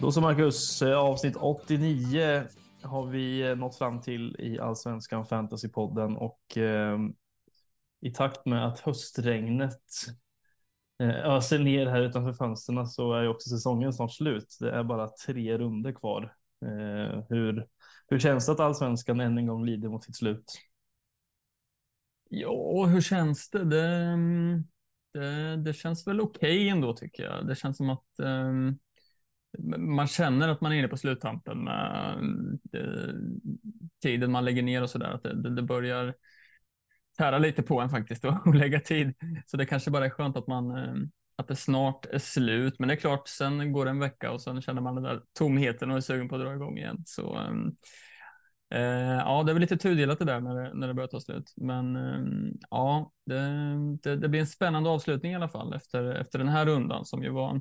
Då så Marcus, eh, avsnitt 89 har vi eh, nått fram till i Allsvenskan Fantasypodden och eh, i takt med att höstregnet eh, öser ner här utanför fönstren så är ju också säsongen snart slut. Det är bara tre runder kvar. Eh, hur, hur känns det att Allsvenskan än en gång lider mot sitt slut? Ja, hur känns det? Det, mm, det, det känns väl okej okay ändå tycker jag. Det känns som att um man känner att man är inne på sluttampen med eh, tiden man lägger ner och sådär. Att det, det, börjar tära lite på en faktiskt och lägga tid. Så det kanske bara är skönt att man eh, att det snart är slut. Men det är klart, sen går det en vecka och sen känner man den där tomheten och är sugen på att dra igång igen. Så eh, eh, ja, det är väl lite tudelat det där när det, när det börjar ta slut. Men eh, ja, det, det, det, blir en spännande avslutning i alla fall efter, efter den här rundan som ju var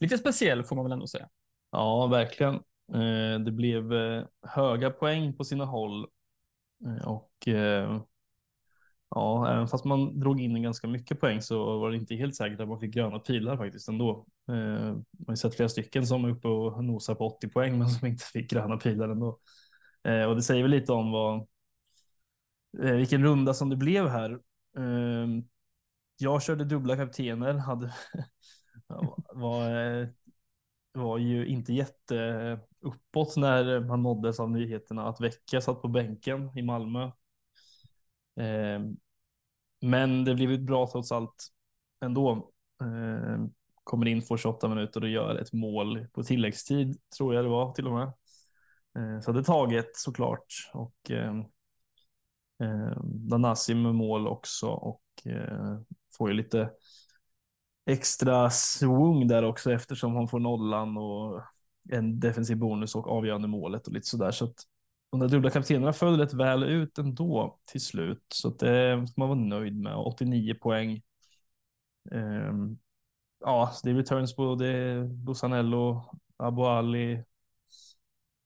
lite speciell får man väl ändå säga. Ja, verkligen. Eh, det blev eh, höga poäng på sina håll eh, och ja, även fast man drog in ganska mycket poäng så var det inte helt säkert att man fick gröna pilar faktiskt ändå. Man har sett flera stycken som är uppe och nosar på 80 poäng men som inte fick gröna pilar ändå. Och det säger väl lite om vad, vilken runda som det blev här. Jag körde dubbla kaptener, hade var var ju inte jätte uppåt när man nåddes av nyheterna att Vecchia satt på bänken i Malmö. Eh, men det blev bra trots allt ändå. Eh, kommer in, får 28 minuter och gör ett mål på tilläggstid, tror jag det var till och med. Eh, så det taget såklart. Och eh, eh, Danasi med mål också och eh, får ju lite extra swung där också eftersom han får nollan och en defensiv bonus och avgörande målet och lite sådär. Så att de där dubbla kaptenerna föll rätt väl ut ändå till slut. Så att det får man vara nöjd med. 89 poäng. Um, ja, det är returns på det Busanello, Abu Ali,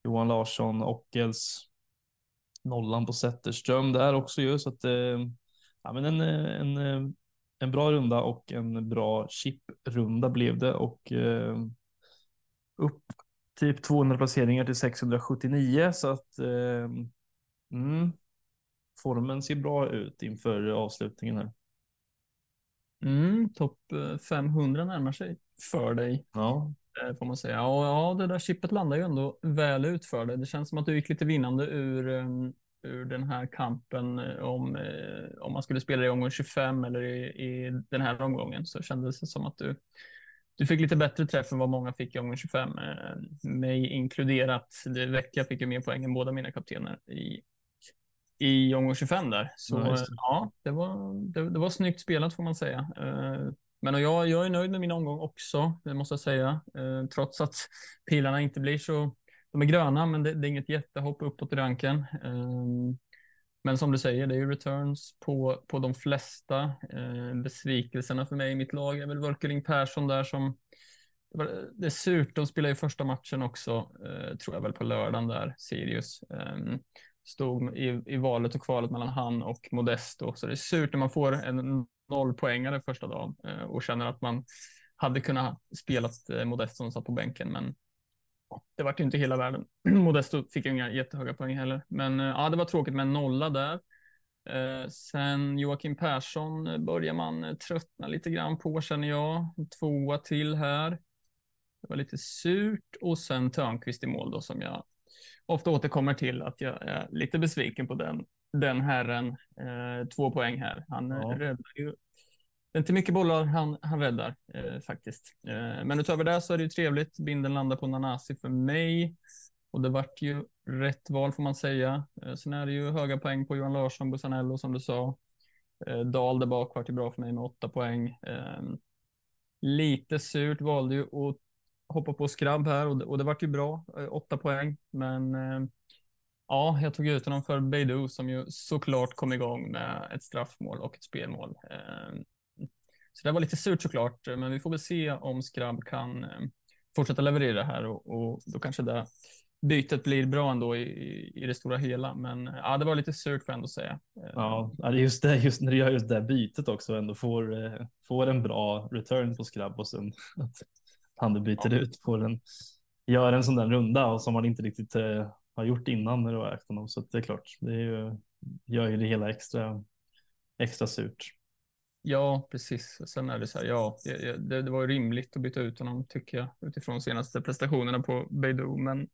Johan Larsson, Ockels, nollan på Zetterström där också ju. Så att, eh, ja, men en, eh, en en bra runda och en bra chip-runda blev det och eh, upp typ 200 placeringar till 679 så att eh, mm, formen ser bra ut inför avslutningen här. Mm, Topp 500 eh, närmar sig för dig. Ja. Eh, får man säga. Och ja, det där chippet landar ju ändå väl ut för dig. Det känns som att du gick lite vinnande ur ehm, ur den här kampen eh, om, eh, om man skulle spela i omgång 25 eller i, i den här omgången så kändes det som att du, du fick lite bättre träff än vad många fick i omgång 25. Eh, mig inkluderat. Det Vecka fick ju mer poäng än båda mina kaptener i, i omgång 25 där. Så ja, det. ja, det var, det, det, var snyggt spelat får man säga. Men jag, jag är nöjd med min omgång också, det måste jag säga. Trots att pilarna inte blir så de är gröna, men det, det är inget jättehopp uppåt i ranken. Um, men som du säger, det är ju returns på, på de flesta. Ehm, besvikelserna för mig i mitt lag är väl Wörkeling Persson där som det är surt, de spelar ju första matchen också, eh, tror jag väl på lördagen där, Sirius. Ehm, stod i, i valet och kvalet mellan han och Modesto, så det är surt när man får en nollpoängare första dagen eh, och känner att man hade kunnat spela eh, Modesto som satt på bänken, men det var ju inte hela världen. Modesto fick ju inga jättehöga poäng heller, men eh, ja, det var tråkigt med en nolla där. Eh, sen Joakim Persson börjar man eh, tröttna lite grann på känner jag. Tvåa till här. Det var lite surt och sen Törnqvist i mål då som jag ofta återkommer till att jag är lite besviken på den, den herren. Eh, två poäng här. Han ja. räddar ju det är inte mycket bollar han, han räddar eh, faktiskt. Eh, men utöver det så är det ju trevligt. Binden landar på Nanasi för mig. Och det vart ju rätt val får man säga. Eh, sen är det ju höga poäng på Johan Larsson, Busanello som du sa. Eh, Dahl där bak vart ju bra för mig med åtta poäng. Eh, lite surt, valde ju att hoppa på skrabb här och det, och det vart ju bra, eh, åtta poäng. Men eh, ja, jag tog ut honom för Beidou som ju såklart kom igång med ett straffmål och ett spelmål. Eh, så det var lite surt såklart, men vi får väl se om Skrabb kan eh, fortsätta leverera här och, och då kanske det bytet blir bra ändå i, i det stora hela. Men ja, det var lite surt får jag ändå säga. Ja, just det, just när du gör just det bytet också ändå får, eh, får en bra return på Skrabb och sen att han byter ja. ut på den. gör en sån där runda och som man inte riktigt eh, har gjort innan när du har ägt honom. Så det är klart, det är ju, gör ju det hela extra, extra surt. Ja, precis. Sen är det så här, ja, det, det var rimligt att byta ut honom tycker jag utifrån senaste prestationerna på Beidou, men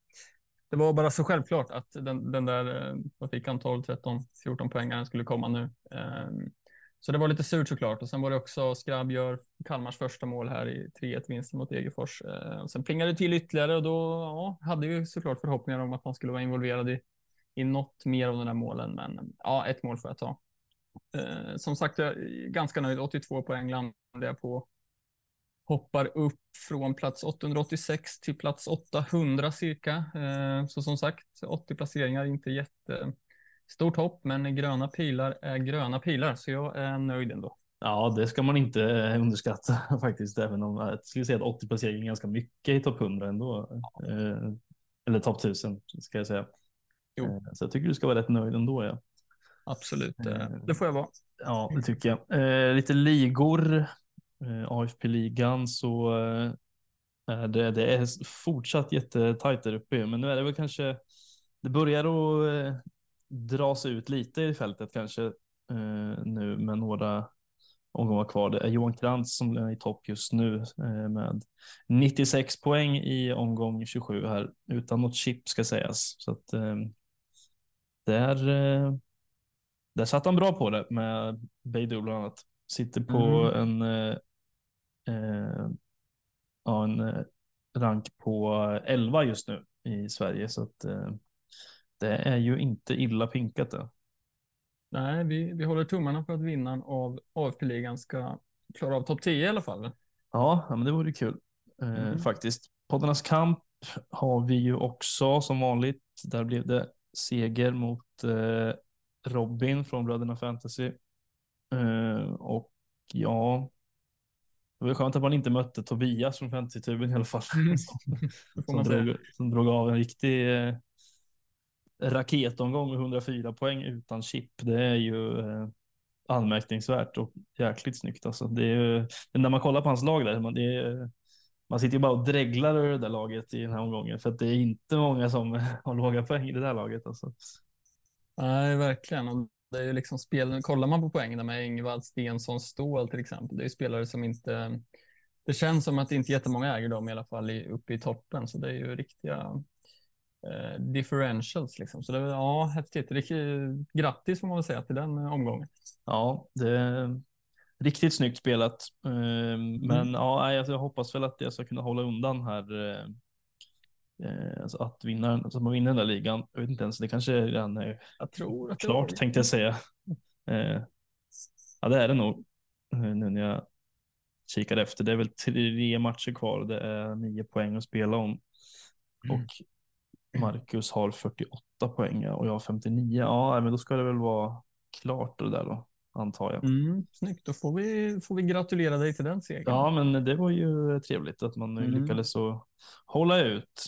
det var bara så självklart att den, den där, eh, vad fick han, 12, 13, 14 poängaren skulle komma nu. Ehm, så det var lite surt såklart. Och sen var det också Skrabb gör Kalmars första mål här i 3-1 vinsten mot Degerfors. Ehm, och sen plingade det till ytterligare och då ja, hade vi såklart förhoppningar om att han skulle vara involverad i, i något mer av de där målen. Men ja, ett mål får jag ta. Ehm, som sagt, jag är ganska nöjd. 82 poäng landade jag på hoppar upp från plats 886 till plats 800 cirka. Eh, så som sagt, 80 placeringar, inte jättestort hopp, men gröna pilar är gröna pilar, så jag är nöjd ändå. Ja, det ska man inte underskatta faktiskt, även om jag skulle säga att 80 placeringar är ganska mycket i topp 100 ändå. Eh, eller topp 1000 ska jag säga. Jo. Eh, så jag tycker du ska vara rätt nöjd ändå. Ja. Absolut, det får jag vara. Ja, det tycker jag. lite ligor Eh, AFP-ligan så eh, det, det är fortsatt jättetajt där uppe. Men nu är det väl kanske, det börjar att eh, dra sig ut lite i fältet kanske nu med några omgångar kvar. Det är Johan Krantz som är i topp just nu med 96 poäng i omgång 27 här utan något chip ska sägas. Så att där, där satt han bra på det med Beidou bland annat. Sitter på mm. en eh, ja, en eh, rank på 11 just nu i Sverige. Så att eh, det är ju inte illa pinkat det. Nej, vi, vi håller tummarna för att vinnaren av AFP-ligan ska klara av topp 10 i alla fall. Ja, men det vore kul eh, mm. faktiskt. Poddarnas kamp har vi ju också som vanligt. Där blev det seger mot eh, Robin från Bröderna Fantasy. Eh, och ja, det var skönt att man inte mötte Tobias från fantasytuben i alla fall. Mm. som, drog, som drog av en riktig eh, raketomgång med 104 poäng utan chip. Det är ju eh, anmärkningsvärt och jäkligt snyggt. Alltså. Det är när man kollar på hans lag där, man, är, man sitter ju bara och dreglar över det där laget i den här omgången för att det är inte många som har låga poäng i det där laget. Alltså. Nej, verkligen. Det är ju liksom spel, kollar man på poängen med Ingvald, Stensson, Ståhl till exempel, det är ju spelare som inte, det känns som att det inte jättemånga äger dem i alla fall i, uppe i toppen, så det är ju riktiga eh, differentials liksom. Så det är ja, häftigt. Grattis får man väl säga till den eh, omgången. Ja, det är riktigt snyggt spelat. Eh, men mm. ja, jag, hoppas väl att jag ska kunna hålla undan här Eh, alltså att vinna, alltså man vinner den där ligan. Jag vet inte ens, det kanske redan är jag tror att klart tänkte jag säga. Eh, ja, det är det nog eh, nu när jag kikar efter. Det är väl tre matcher kvar. Det är nio poäng att spela om mm. och Marcus har 48 poäng och jag har 59. Ja, men då ska det väl vara klart det där då antar jag. Mm, snyggt, då får vi, får vi gratulera dig till den segern. Ja, men det var ju trevligt att man mm. lyckades så hålla ut.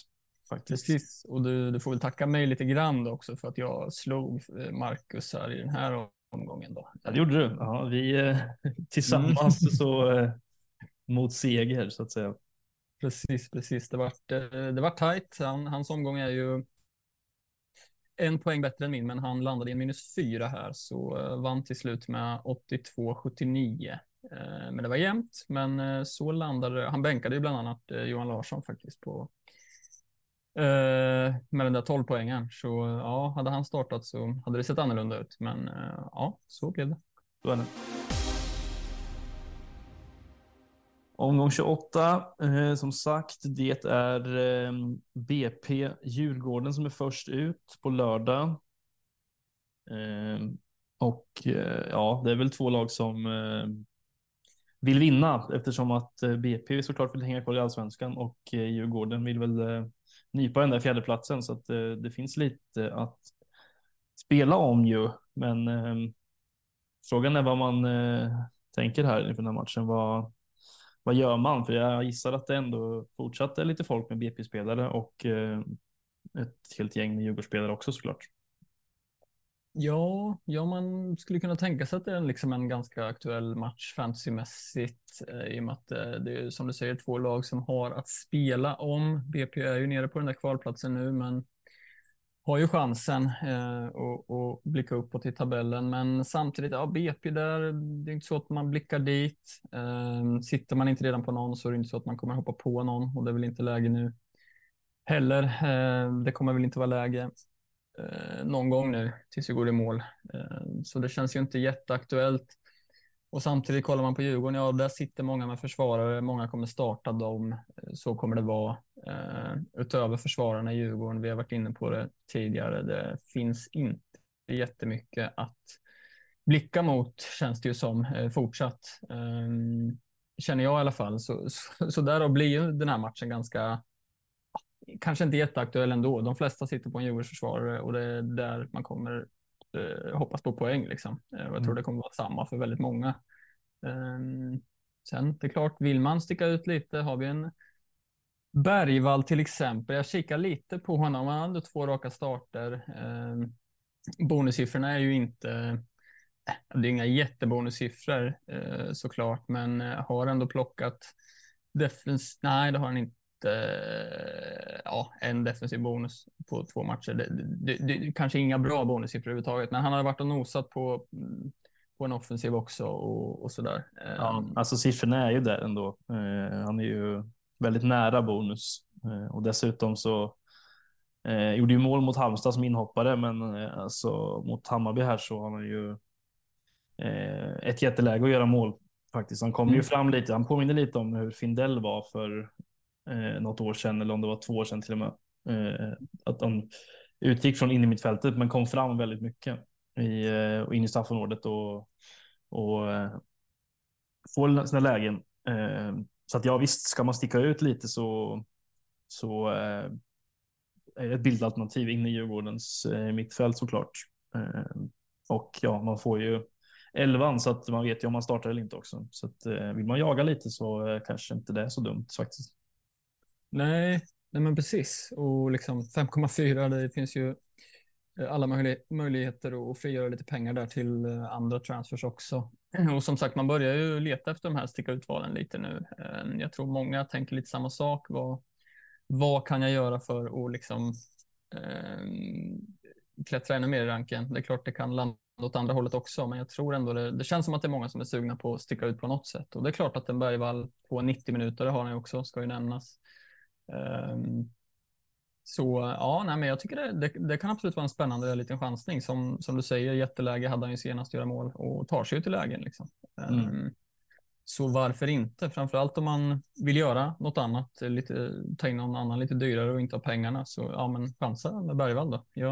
Faktiskt. Precis, och du, du får väl tacka mig lite grann också för att jag slog eh, Marcus här i den här omgången. Då. Ja, det gjorde du. Ja, vi eh, tillsammans mm. så eh, mot seger så att säga. Precis, precis. Det vart, eh, det var tajt. Han, hans omgång är ju en poäng bättre än min, men han landade i en minus fyra här, så vann till slut med 82-79. Uh, men det var jämnt, men så landade Han bänkade ju bland annat Johan Larsson faktiskt på Eh, med den där 12 poängen. Så ja, hade han startat så hade det sett annorlunda ut. Men eh, ja, så blev det. Så är det. Omgång 28, eh, som sagt, det är eh, BP Djurgården som är först ut på lördag. Eh, och eh, ja, det är väl två lag som eh, vill vinna eftersom att eh, BP såklart vill hänga kvar i allsvenskan och Djurgården vill väl nypa den där fjärdeplatsen så att det, eh, det finns lite att spela om ju. Men eh, frågan är vad man eh, tänker här inför den här matchen. Vad, vad gör man? För jag gissar att det ändå fortsatte lite folk med BP-spelare och eh, ett helt gäng med Djurgårdsspelare också såklart. Ja, ja, man skulle kunna tänka sig att det är liksom en ganska aktuell match fantasymässigt eh, i och med att eh, det är som du säger två lag som har att spela om. BP är ju nere på den där kvalplatsen nu, men har ju chansen eh, att blicka uppåt i tabellen. Men samtidigt, ja, BP där, det är inte så att man blickar dit. Eh, sitter man inte redan på någon så är det inte så att man kommer hoppa på någon och det är väl inte läge nu heller. Eh, det kommer väl inte vara läge eh, någon gång nu tills vi går i mål. Eh, så det känns ju inte jätteaktuellt. Och samtidigt kollar man på Djurgården, ja där sitter många med försvarare, många kommer starta dem. Eh, så kommer det vara. Eh, utöver försvararna i Djurgården, vi har varit inne på det tidigare, det finns inte jättemycket att blicka mot känns det ju som eh, fortsatt. Eh, känner jag i alla fall. Så, så, så därav blir ju den här matchen ganska kanske inte jätteaktuell ändå. De flesta sitter på en Djurgårdsförsvarare och det är där man kommer eh, hoppas på poäng. Liksom. Eh, och jag tror mm. det kommer vara samma för väldigt många. Um, sen, det är klart, vill man sticka ut lite har vi en Bergvall till exempel. Jag kikar lite på honom. Han hade två raka starter. Um, bonussiffrorna är ju inte eh, det är inga jättebonussiffror eh, såklart, men eh, har ändå plockat defens. Nej, det har han inte ja, en defensiv bonus på två matcher. Det, det, det, kanske inga bra bonussiffror överhuvudtaget, men han har varit och nosat på, på en offensiv också och, och där. Ja, ehm. alltså siffrorna är ju där ändå. Eh, han är ju väldigt nära bonus eh, och dessutom så eh, gjorde ju mål mot Halmstad som inhoppare, men eh, alltså mot Hammarby här så har han ju eh, ett jätteläge att göra mål faktiskt. Han kom mm. ju fram lite. Han påminner lite om hur Findell var för eh, något år sedan eller om det var två år sedan till och med. Eh, att han utgick från in i mittfältet men kom fram väldigt mycket i, eh, in i straffområdet och, och eh, får sina lägen. Eh, så att ja, visst, ska man sticka ut lite så, så eh, är det ett bildalternativ in i Djurgårdens eh, mittfält såklart. Eh, och ja, man får ju elvan så att man vet ju om man startar eller inte också. Så att eh, vill man jaga lite så eh, kanske inte det är så dumt faktiskt. Nej, nej men precis. Och liksom 5,4, det finns ju eh, alla möjligheter att frigöra lite pengar där till eh, andra transfers också. Och som sagt, man börjar ju leta efter de här sticka ut-valen lite nu. Eh, jag tror många tänker lite samma sak. Vad, vad kan jag göra för att liksom eh, klättra ännu mer i ranken? Det är klart det kan landa åt andra hållet också, men jag tror ändå det, det känns som att det är många som är sugna på att sticka ut på något sätt. Och det är klart att en Bergvall på 90 minuter, det har han ju också, ska ju nämnas. Ehm, så ja, nej, men jag tycker det, det, det, kan absolut vara en spännande liten chansning. Som, som du säger, jätteläge hade han ju senast göra mål och tar sig ju till lägen. Liksom. Mm. Um, så varför inte? Framförallt om man vill göra något annat, lite, ta in någon annan lite dyrare och inte ha pengarna. Så ja, men chansa med Bergvall då. Jag,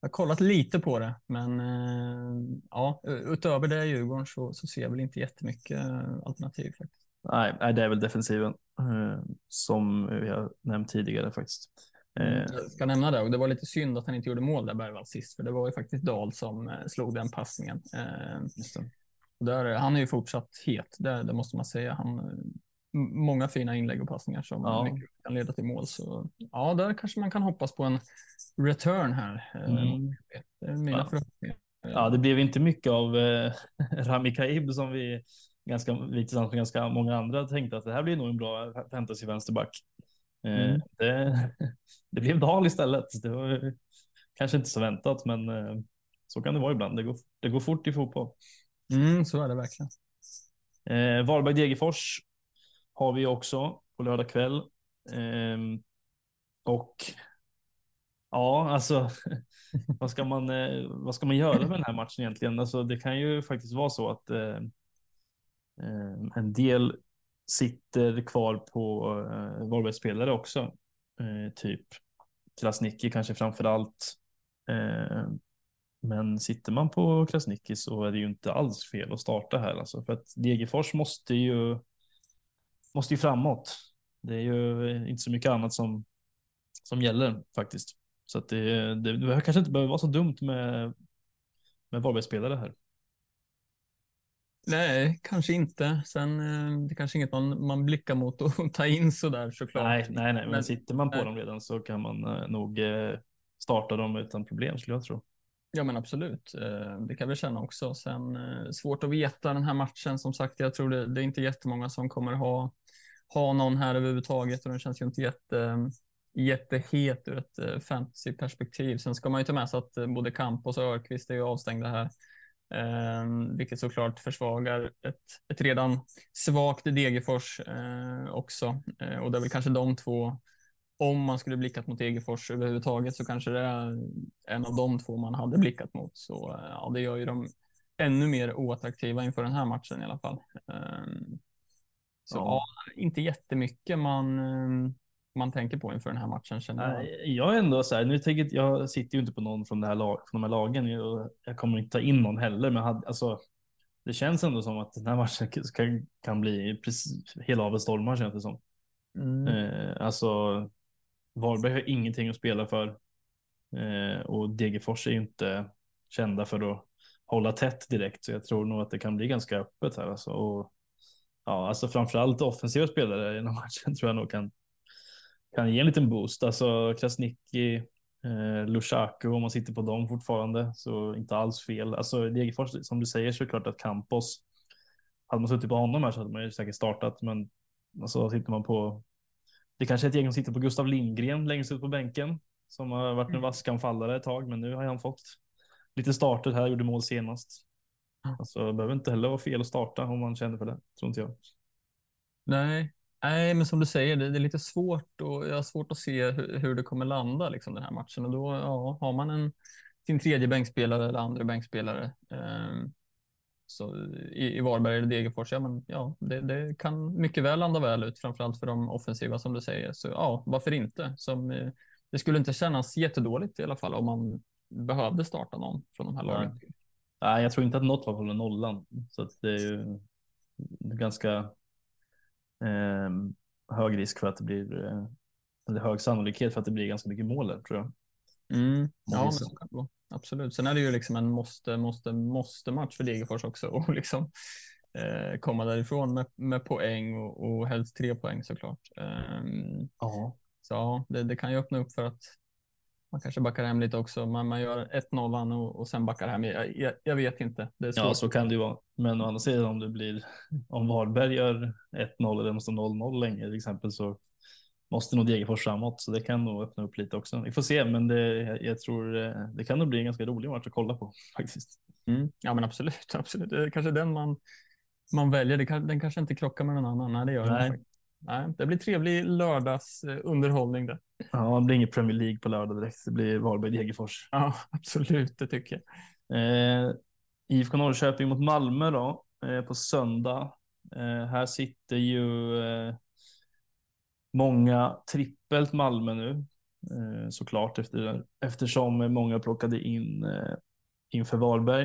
jag har kollat lite på det, men uh, ja, utöver det Djurgården så, så ser jag väl inte jättemycket alternativ faktiskt. Nej, det är väl defensiven eh, som vi har nämnt tidigare faktiskt. Mm, eh, jag ska nämna det och det var lite synd att han inte gjorde mål där Bergvall sist, för det var ju faktiskt Dahl som eh, slog den passningen. Där, han är ju fortsatt het, det, det måste man säga. Han, många fina inlägg och passningar som ja. kan leda till mål. Så ja, där kanske man kan hoppas på en return här. Mm. Det är mina ja. förhoppningar. Ja, det blev inte mycket av eh, Rami Kaib som vi ganska, vi tillsammans med ganska många andra tänkte att det här blir nog en bra fantasy vänsterback. Eh, mm. Det, det blev Dahl istället. Det var kanske inte så väntat, men eh, så kan det vara ibland. Det går, det går fort i fotboll. Mm, så är det verkligen. Eh, Varberg-Degerfors har vi också på lördag kväll. Eh, och ja, alltså vad ska man, eh, vad ska man göra med den här matchen egentligen? Alltså, det kan ju faktiskt vara så att Eh, Eh, en del sitter kvar på eh, Varbergsspelare också. Eh, typ Krasniqi kanske framför allt. Men sitter man på Krasniqi så är det ju inte alls fel att starta här alltså. För att Degerfors måste ju, måste ju framåt. Det är ju inte så mycket annat som, som gäller faktiskt. Så att det, det, det kanske inte behöver vara så dumt med, med Varbergsspelare här. Nej, kanske inte. Sen eh, det är kanske inget man, man blickar mot och ta in så där såklart. Nej, nej, nej, men sitter man på nej. dem redan så kan man eh, nog eh, starta dem utan problem skulle jag tro. Ja men absolut, det kan väl känna också. Sen svårt att veta den här matchen. Som sagt, jag tror det, det är inte jättemånga som kommer ha, ha någon här överhuvudtaget och den känns ju inte jätte, jättehet ur ett fantasyperspektiv. Sen ska man ju ta med sig att både Campos och Örqvist är ju avstängda här. Eh, vilket såklart försvagar ett, ett redan svagt Degerfors eh, också. Eh, och det är väl kanske de två, om man skulle blickat mot Degerfors överhuvudtaget så kanske det är en av de två man hade blickat mot. Så eh, ja, det gör ju dem ännu mer oattraktiva inför den här matchen i alla fall. Ehm, så ja. ja, inte jättemycket man ehm, man tänker på inför den här matchen? Känner jag. jag är ändå så här, nu tänker jag sitter ju inte på någon från, det här lag, från de här lagen. Jag, jag kommer inte ta in någon heller, men hade, alltså, det känns ändå som att den här matchen kan, kan bli precis hela av stormar känns det som. Mm. Eh, alltså, Varberg har ingenting att spela för eh, och Degerfors är ju inte kända för att hålla tätt direkt, så jag tror nog att det kan bli ganska öppet här. Alltså, och, ja, alltså framförallt offensiva spelare i den här matchen tror jag nog kan kan ge en liten boost. Alltså Krasniqi, eh, Lushaku om man sitter på dem fortfarande så inte alls fel. Alltså Degerfors som du säger så är det klart att Campos hade man suttit på honom här så hade man ju säkert startat men alltså sitter man på det kanske är ett gäng som sitter på Gustav Lindgren längst ut på bänken som har varit en mm. vaskanfallare ett tag men nu har han fått lite starter här, gjorde mål senast. Alltså det behöver inte heller vara fel att starta om man känner för det, tror inte jag. Nej, Nej, men som du säger, det, är lite svårt och jag har svårt att se hur, hur det kommer landa liksom, den här matchen. Och då ja, har man en, sin tredje bänkspelare eller andra bänkspelare eh, så i, i Varberg eller Degerfors, ja, men, ja det, det, kan mycket väl landa väl ut, framförallt för de offensiva som du säger. Så ja, varför inte? Som, eh, det skulle inte kännas jättedåligt i alla fall om man behövde starta någon från de här lagen. Nej, jag tror inte att något var på nollan, så det är ju ganska hög risk för att det blir, eh, eller hög sannolikhet för att det blir ganska mycket mål där, tror jag. Mm. Ja, men så kan det vara. Absolut. Sen är det ju liksom en måste, måste, måste match för Degerfors också och liksom eh, komma därifrån med, med poäng och, och helst tre poäng såklart. Um, ja. Så ja, det, det, kan ju öppna upp för att man kanske backar hem lite också. Man, man gör 1-0 och, och sen backar hem. Jag, jag, jag vet inte. ja, så kan det ju vara. Men å andra sidan om det blir om Varberg gör 1-0 eller måste 0-0 länge till exempel så måste nog Degerfors framåt så det kan nog öppna upp lite också. Vi får se, men det, jag tror eh, det kan nog bli en ganska rolig match att kolla på faktiskt. Mm. Ja, men absolut, absolut. Det är kanske den man man väljer. Det kan, den kanske inte krockar med någon annan. Nej, det gör Nej. den. Nej, det blir trevlig lördagsunderhållning det. Ja, det blir inget Premier League på lördag direkt. Det blir Varberg-Degerfors. Ja, absolut, det tycker jag. Eh, IFK Norrköping mot Malmö då, eh, på söndag. Eh, här sitter ju eh, många trippelt Malmö nu, eh, såklart, efter, eftersom många plockade in eh, inför Varberg.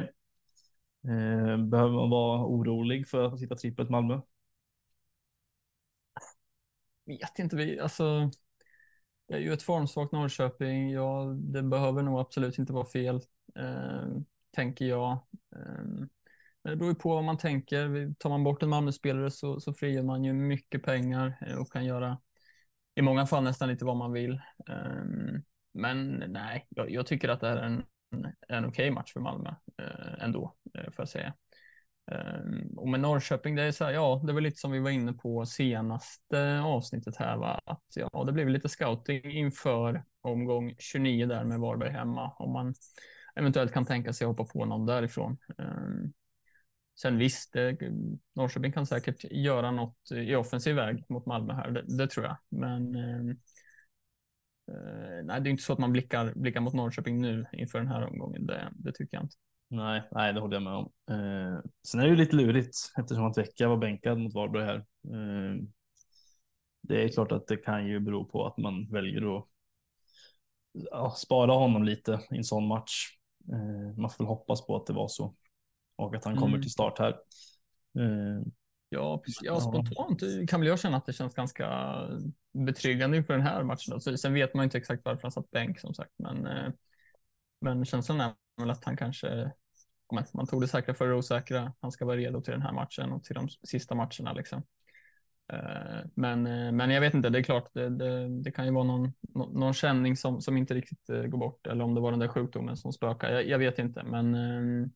Eh, behöver man vara orolig för att sitta trippelt Malmö? Vet inte, vi, alltså, det är ju ett formsvagt Norrköping. Ja, det behöver nog absolut inte vara fel, eh, tänker jag. Eh, det beror ju på vad man tänker. Tar man bort en Malmö-spelare så, så frigör man ju mycket pengar eh, och kan göra i många fall nästan lite vad man vill. Eh, men nej, jag, jag, tycker att det här är en, en okej okay match för Malmö eh, ändå, eh, får jag säga. Ehm, och med Norrköping, det är så här, ja, det var lite som vi var inne på senaste avsnittet här, va? att ja, det blev lite scouting inför omgång 29 där med Varberg hemma, om man eventuellt kan tänka sig att hoppa på någon därifrån. Ehm, sen visst, det, Norrköping kan säkert göra något i offensiv väg mot Malmö här, det, det tror jag, men ehm, eh, nej, det är inte så att man blickar, blickar mot Norrköping nu inför den här omgången, det, det tycker jag inte. Nej, nej, det håller jag med om. Eh, sen är det ju lite lurigt eftersom att Vecka var bänkad mot Varberg här. Eh, det är klart att det kan ju bero på att man väljer att ja, spara honom lite i en sån match. Eh, man får väl hoppas på att det var så och att han kommer mm. till start här. Eh, ja, precis. ja, spontant kan väl jag känna att det känns ganska betryggande inför den här matchen. Så, sen vet man inte exakt varför han satt bänk som sagt, men eh, men känslan är väl att han kanske, man tog det säkra för det osäkra. Han ska vara redo till den här matchen och till de sista matcherna liksom. Eh, men, eh, men jag vet inte, det är klart, det, det, det kan ju vara någon, någon känning som, som inte riktigt eh, går bort eller om det var den där sjukdomen som spökar. Jag, jag vet inte, men ehm,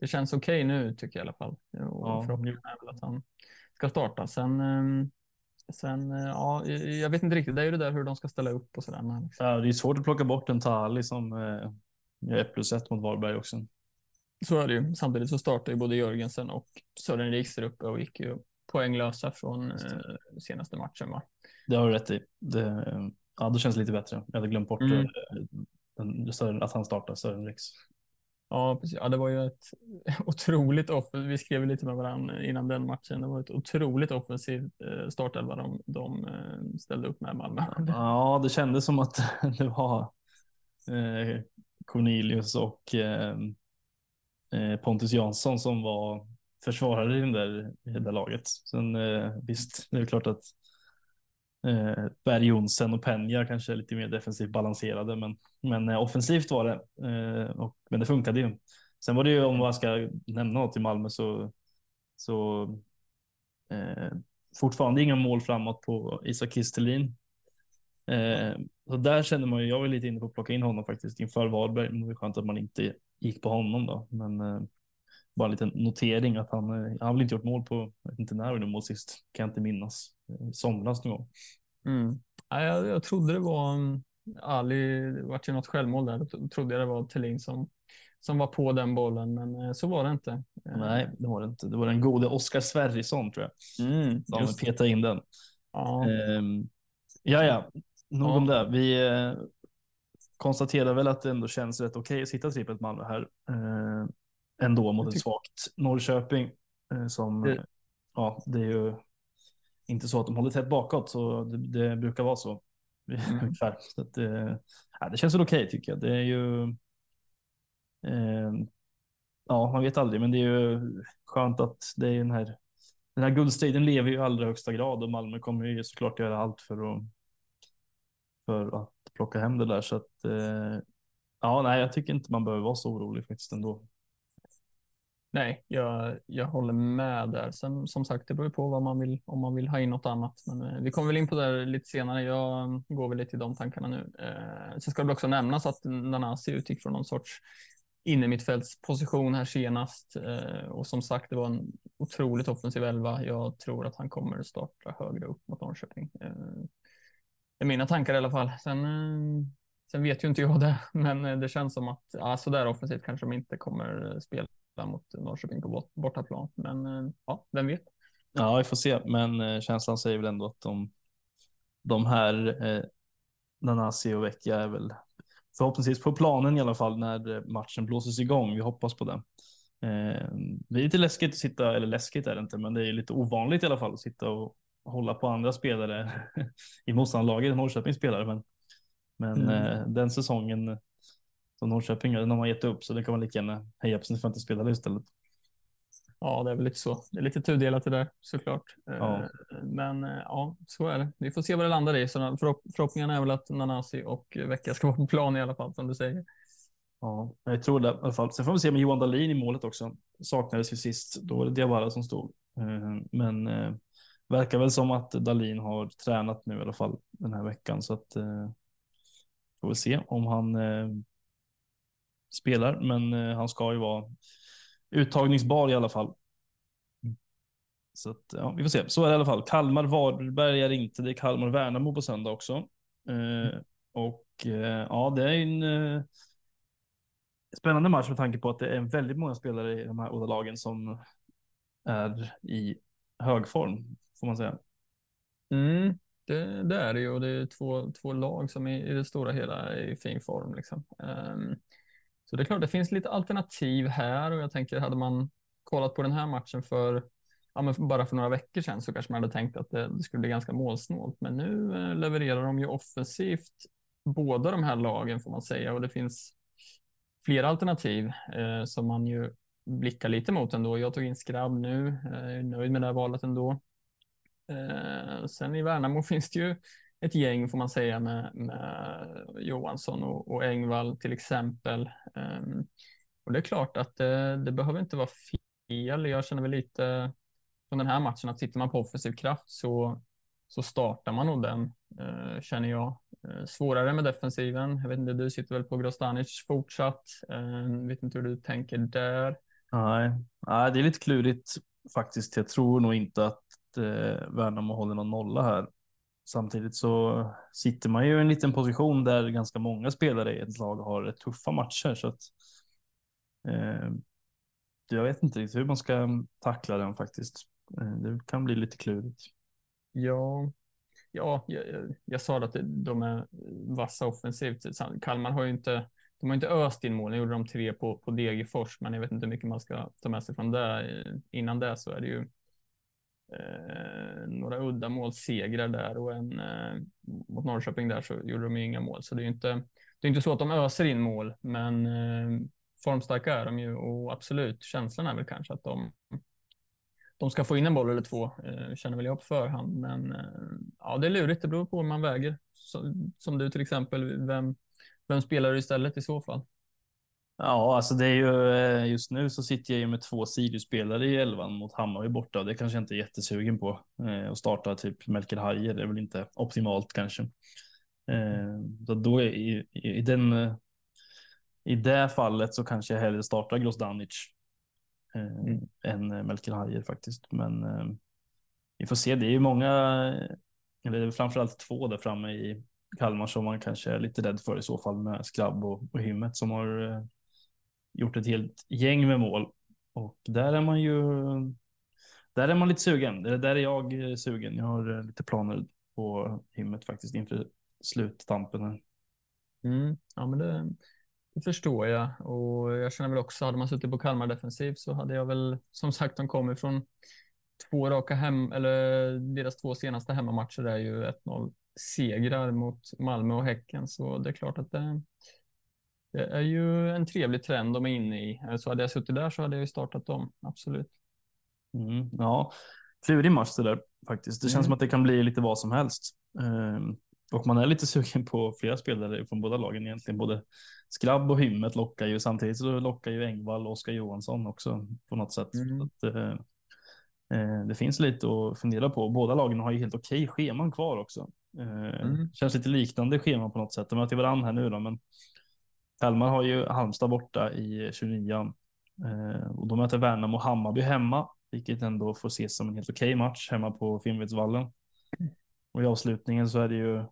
det känns okej okay nu tycker jag i alla fall. Och ja. förhoppningen är väl att han ska starta. Sen, ehm, sen ja, jag vet inte riktigt, det är ju det där hur de ska ställa upp och sådär. Liksom. Ja, det är svårt att plocka bort en Tali som gör 1 plus 1 mot Varberg också. Så är det ju. Samtidigt så startar ju både Jörgensen och Sören Riks där uppe och gick ju poänglösa från eh, senaste matchen. Va? Det har du rätt i. Det, ja, det känns lite bättre. Jag hade glömt bort mm. Eh, att han startade Sören Riks. Ja, precis. Ja, det var ju ett otroligt offensivt. Vi skrev lite med varandra innan den matchen. Det var ett otroligt offensivt eh, startelva de, de ställde upp med Malmö. Ja, det kändes som att det var eh, Cornelius och ehm, eh, Pontus Jansson som var försvarare i, den där, i det där laget. Sen eh, visst, det är klart att eh, Berg Jonsson och Penja kanske är lite mer defensivt balanserade, men, men eh, offensivt var det. Eh, och, men det funkade ju. Sen var det ju om man ska nämna något i Malmö så, så eh, fortfarande inga mål framåt på Isak Kistelin. Eh, så där kände man ju, jag var lite inne på att plocka in honom faktiskt inför Varberg, men det var skönt att man inte gick på honom då. Men eh, bara en liten notering att han, eh, han har väl inte gjort mål på, jag vet inte när han mål sist, kan jag inte minnas. Eh, somras någon gång. Mm. Ja, jag, jag trodde det var um, Ali, det var ju något självmål där, då trodde jag det var Thelin som, som var på den bollen, men eh, så var det inte. Nej, det var det inte. Det var den gode Oskar Sverrisson tror jag. Mm, De petade in den. Ja, um, ja, ja. Nog ja. om det. Vi eh, konstaterar väl att det ändå känns rätt okej okay att sitta trippelt Malmö här. Uh, ändå mot ett svagt Norrköping. Eh, som, det... ja, det är ju inte så att de håller tätt bakåt, så det, det brukar vara så. Mm. så att, det, ja, det känns väl okej okay, tycker jag. Det är ju. Eh, ja, man vet aldrig, men det är ju skönt att det är den här. Den här guldstriden lever ju i allra högsta grad och Malmö kommer ju såklart göra allt för att. För att plocka hem det där så att. Eh, ja, nej, jag tycker inte man behöver vara så orolig faktiskt ändå. Nej, jag, jag håller med där. Sen som sagt, det beror på vad man vill, om man vill ha in något annat. Men eh, vi kommer väl in på det lite senare. Jag mm, går väl lite i de tankarna nu. Eh, sen ska det också nämnas att Nanasi utgick från någon sorts innermittfältsposition här senast. Eh, och som sagt, det var en otroligt offensiv elva. Jag tror att han kommer starta högre upp mot Norrköping. Eh, det är mina tankar i alla fall. Sen, eh, sen vet ju inte jag det, men eh, det känns som att ja, så där offensivt kanske de inte kommer eh, spela mot Norrköping på bortaplan. Men ja, vem vet? Ja, vi får se. Men känslan säger väl ändå att de, de här eh, Nanasi och Vecchia är väl förhoppningsvis på planen i alla fall när matchen blåses igång. Vi hoppas på det. Eh, det är lite läskigt att sitta, eller läskigt är det inte, men det är lite ovanligt i alla fall att sitta och hålla på andra spelare i motståndarlaget, Norrköpings spelare. Men, men mm. eh, den säsongen som Norrköping den har man gett upp så det kan man lika gärna heja på sin fantasyspelare istället. Ja, det är väl lite så. Det är lite tudelat det där såklart. Ja. Eh, men eh, ja, så är det. Vi får se vad det landar i. Så förhoppningen är väl att Nanasi och Vecka ska vara på plan i alla fall, som du säger. Ja, jag tror det i alla fall. Sen får vi se med Johan Dahlin i målet också. Saknades ju sist. Då var det Diawara som stod. Eh, men verkar väl som att Dahlin har tränat nu i alla fall den här veckan. Så att får vi se om han spelar, men eh, han ska ju vara uttagningsbar i alla fall. Så att, ja, vi får se. Så är det i alla fall. Kalmar Varberg är inte, det är Kalmar Värnamo på söndag också. Eh, och eh, ja, det är en eh, spännande match med tanke på att det är väldigt många spelare i de här båda lagen som är i hög form, får man säga. Mm, det, det är det ju och det är två, två lag som i, i det stora hela är i fin form. Liksom. Um, så det är klart, det finns lite alternativ här och jag tänker hade man kollat på den här matchen för ja, men bara för några veckor sedan så kanske man hade tänkt att det, det skulle bli ganska målsnålt. Men nu eh, levererar de ju offensivt båda de här lagen får man säga och det finns flera alternativ eh, som man ju blickar lite mot ändå. Jag tog in Skrabb nu, eh, är nöjd med det här valet ändå. Eh, sen i Värnamo finns det ju ett gäng får man säga med, med Johansson och, och Engvall till exempel. Um, och det är klart att det, det, behöver inte vara fel. Jag känner väl lite från den här matchen att sitter man på offensiv kraft så, så startar man nog den, eh, känner jag. Eh, svårare med defensiven. Jag vet inte, du sitter väl på Grostanic fortsatt. Eh, vet inte hur du tänker där. Nej, Nej det är lite klurigt faktiskt. Jag tror nog inte att eh, Värnamo håller någon nolla här. Samtidigt så sitter man ju i en liten position där ganska många spelare i ett lag har tuffa matcher. Så att, eh, jag vet inte riktigt hur man ska tackla den faktiskt. Eh, det kan bli lite klurigt. Ja, ja jag, jag sa att de är vassa offensivt. Kalmar har ju inte, de har inte öst in mål. Nu gjorde de tre på, på Degerfors, men jag vet inte hur mycket man ska ta med sig från det. Innan det så är det ju eh, några uddamålssegrar där och en eh, mot Norrköping där så gjorde de ju inga mål. Så det är ju inte, det är inte så att de öser in mål, men eh, formstarka är de ju och absolut, känslan är väl kanske att de, de ska få in en boll eller två, eh, känner väl jag på förhand. Men eh, ja, det är lurigt, det beror på hur man väger. Så, som du till exempel, vem, vem spelar du istället i så fall? Ja, alltså det är ju eh, just nu så sitter jag ju med två Sirius-spelare i elvan mot Hammarby borta det kanske jag inte är jättesugen på. Eh, att starta typ Melker Hajer, det är väl inte optimalt kanske. Eh, så då i, i, i, den, eh, i det fallet så kanske jag hellre startar Grosdanic eh, mm. än eh, Melker Hajer faktiskt. Men eh, vi får se, det är ju många, eller framförallt två där framme i Kalmar som man kanske är lite rädd för i så fall med Skrabb och, och Hymmet som har gjort ett helt gäng med mål. Och där är man ju, där är man lite sugen. Där är jag eh, sugen. Jag har eh, lite planer på himmet faktiskt inför sluttampen. Här. Mm, ja, men det, det, förstår jag och jag känner väl också, hade man suttit på Kalmar defensiv så hade jag väl, som sagt, de kommer från två raka hem, eller deras två senaste hemmamatcher är ju 1-0 segrar mot Malmö och Häcken, så det är klart att det, det är ju en trevlig trend de är inne i. Så hade jag suttit där så hade jag ju startat dem, absolut. Mm, ja, klurig match det där faktiskt. Det känns mm. som att det kan bli lite vad som helst. Um, och man är lite sugen på flera spelare från båda lagen egentligen. Både Skrabb och Hymmet lockar ju. Samtidigt så lockar ju Engvall och Oskar Johansson också på något sätt. Mm. Att, uh, uh, det finns lite att fundera på. Båda lagen har ju helt okej scheman kvar också. Uh, mm. Känns lite liknande schema på något sätt. De möter varandra här nu då, men Kalmar har ju Halmstad borta i 29 eh, och då möter Värnamo och Hammarby hemma, vilket ändå får ses som en helt okej match hemma på Finnvedsvallen. Och i avslutningen så är det ju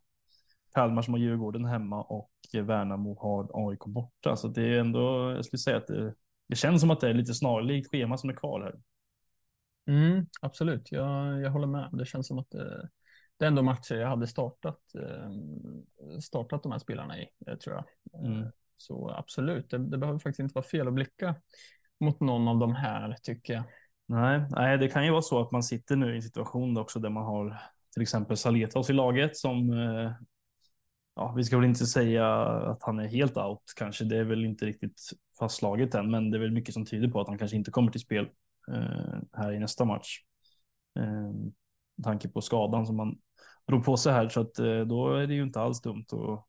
Kalmar som har Djurgården hemma och Värnamo har AIK borta. Så det är ändå, jag skulle säga att det, det känns som att det är lite snarlikt schema som är kvar här. Mm, absolut, jag, jag håller med. Det känns som att det, det är ändå matcher jag hade startat, eh, startat de här spelarna i, eh, tror jag. Mm. Så absolut, det, det, behöver faktiskt inte vara fel att blicka mot någon av de här tycker jag. Nej, nej, det kan ju vara så att man sitter nu i en situation också där man har till exempel Saletas i laget som eh, Ja, vi ska väl inte säga att han är helt out kanske. Det är väl inte riktigt fastslaget än, men det är väl mycket som tyder på att han kanske inte kommer till spel eh, här i nästa match. Eh, med tanke på skadan som man drog på sig här så att eh, då är det ju inte alls dumt att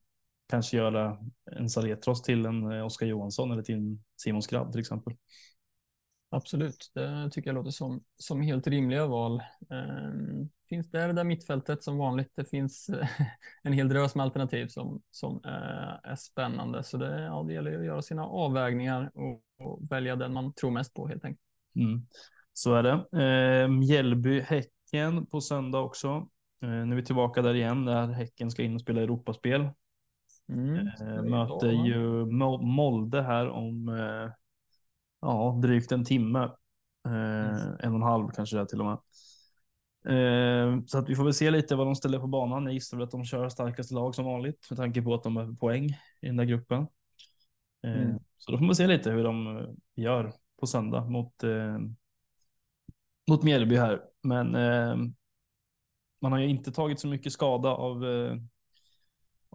kanske göra en Saletros till en eh, Oskar Johansson eller till en Simon Skrabb till exempel. Absolut, det tycker jag låter som, som helt rimliga val. Um, finns det där mittfältet som vanligt. Det finns en hel drös med alternativ som, som uh, är spännande. Så det, ja, det gäller att göra sina avvägningar och, och välja den man tror mest på helt enkelt. Mm. Så är det. Uh, Mjällby-Häcken på söndag också. Uh, nu är vi tillbaka där igen där Häcken ska in och spela Europaspel. Mm, eh, möter ju Molde här om eh, ja, drygt en timme. Eh, mm. En och en halv kanske det till och med. Så att vi får väl se lite vad de ställer på banan. Jag gissar att de kör starkaste lag som vanligt med tanke på att de har poäng i den där gruppen. Mm. Så då får man se lite hur de gör på söndag mot, mot Mjällby här. Men man har ju inte tagit så mycket skada av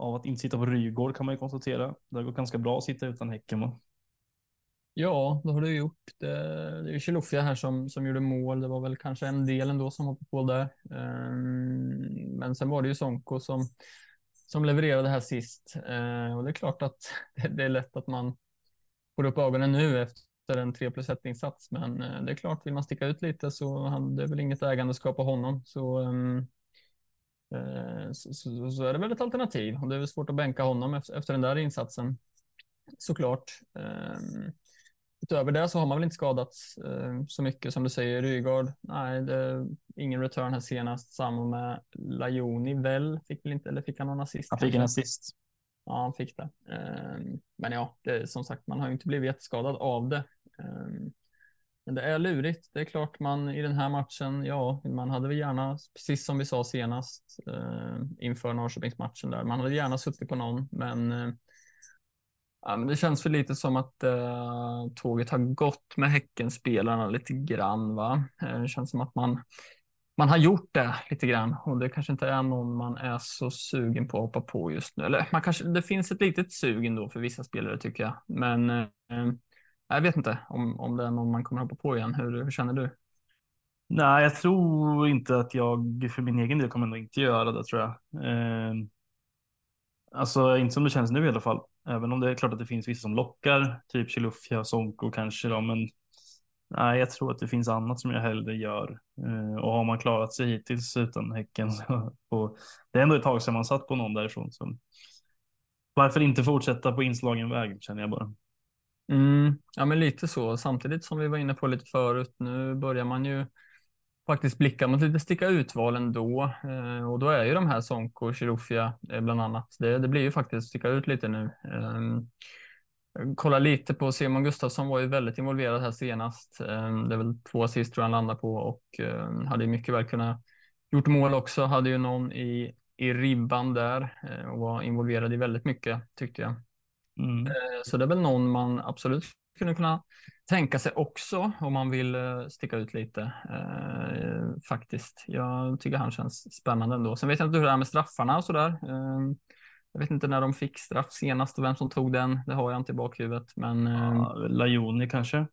av att inte sitta på Rygård kan man ju konstatera. Det har gått ganska bra att sitta utan Häcken va? Ja, det har du gjort. Det, det är Chilufya här som, som gjorde mål. Det var väl kanske en del ändå som hoppade på där. Um, men sen var det ju Sonko som, som levererade här sist. Uh, och det är klart att det, det, är lätt att man får upp ögonen nu efter efter en 3 plus 1 insats. Men eh, det är klart, vill man sticka ut lite så hade väl inget ägandeskap på honom. Så, um, så, så, så, är det väl ett alternativ. Och det är väl svårt att bänka honom efter, efter den där insatsen. Såklart. Um, utöver det så har man väl inte skadats uh, så mycket som du säger. Rygaard, nej, det, ingen return här senast. Samma med Lajoni väl, fick väl inte, eller fick han någon assist? Han fick en assist. Ja, han fick det. Um, men ja, det, som sagt, man har ju inte blivit jätteskadad av det. Men det är lurigt. Det är klart man i den här matchen, ja, man hade väl gärna, precis som vi sa senast eh, inför Norrköpingsmatchen där, man hade gärna suttit på någon, men eh, Ja, men det känns för lite som att eh, tåget har gått med Häckenspelarna lite grann. Va? Eh, det känns som att man, man har gjort det lite grann och det kanske inte är någon man är så sugen på att hoppa på just nu. Eller man kanske, det finns ett litet sug ändå för vissa spelare tycker jag. Men eh, jag vet inte om, om det är någon man kommer hoppa på igen. Hur, hur känner du? Nej, jag tror inte att jag för min egen del kommer nog inte göra det tror jag. Eh, alltså inte som det känns nu i alla fall. Även om det är klart att det finns vissa som lockar, typ Chilufya, och Sonko kanske då, men nej, jag tror att det finns annat som jag hellre gör. Eh, och har man klarat sig hittills utan Häcken, så, på, det är ändå ett tag sedan man satt på någon därifrån. Så varför inte fortsätta på inslagen väg, känner jag bara. Mm, ja, men lite så. Samtidigt som vi var inne på lite förut, nu börjar man ju faktiskt blicka mot lite sticka ut-val ändå. Eh, och då är ju de här Sonko och Chirufia eh, bland annat. Det, det blir ju faktiskt sticka ut lite nu. Eh, kolla lite på Simon Gustafsson var ju väldigt involverad här senast. Eh, det är väl två assist tror jag han landar på och eh, hade mycket väl kunnat gjort mål också. Hade ju någon i, i ribban där eh, och var involverad i väldigt mycket tyckte jag. Mm. Så det är väl någon man absolut skulle kunna tänka sig också om man vill eh, sticka ut lite eh, faktiskt. Jag tycker han känns spännande ändå. Sen vet jag inte hur det är med straffarna och sådär. Eh, jag vet inte när de fick straff senast och vem som tog den. Det har jag inte i bakhuvudet. Men, ja, Lajoni kanske?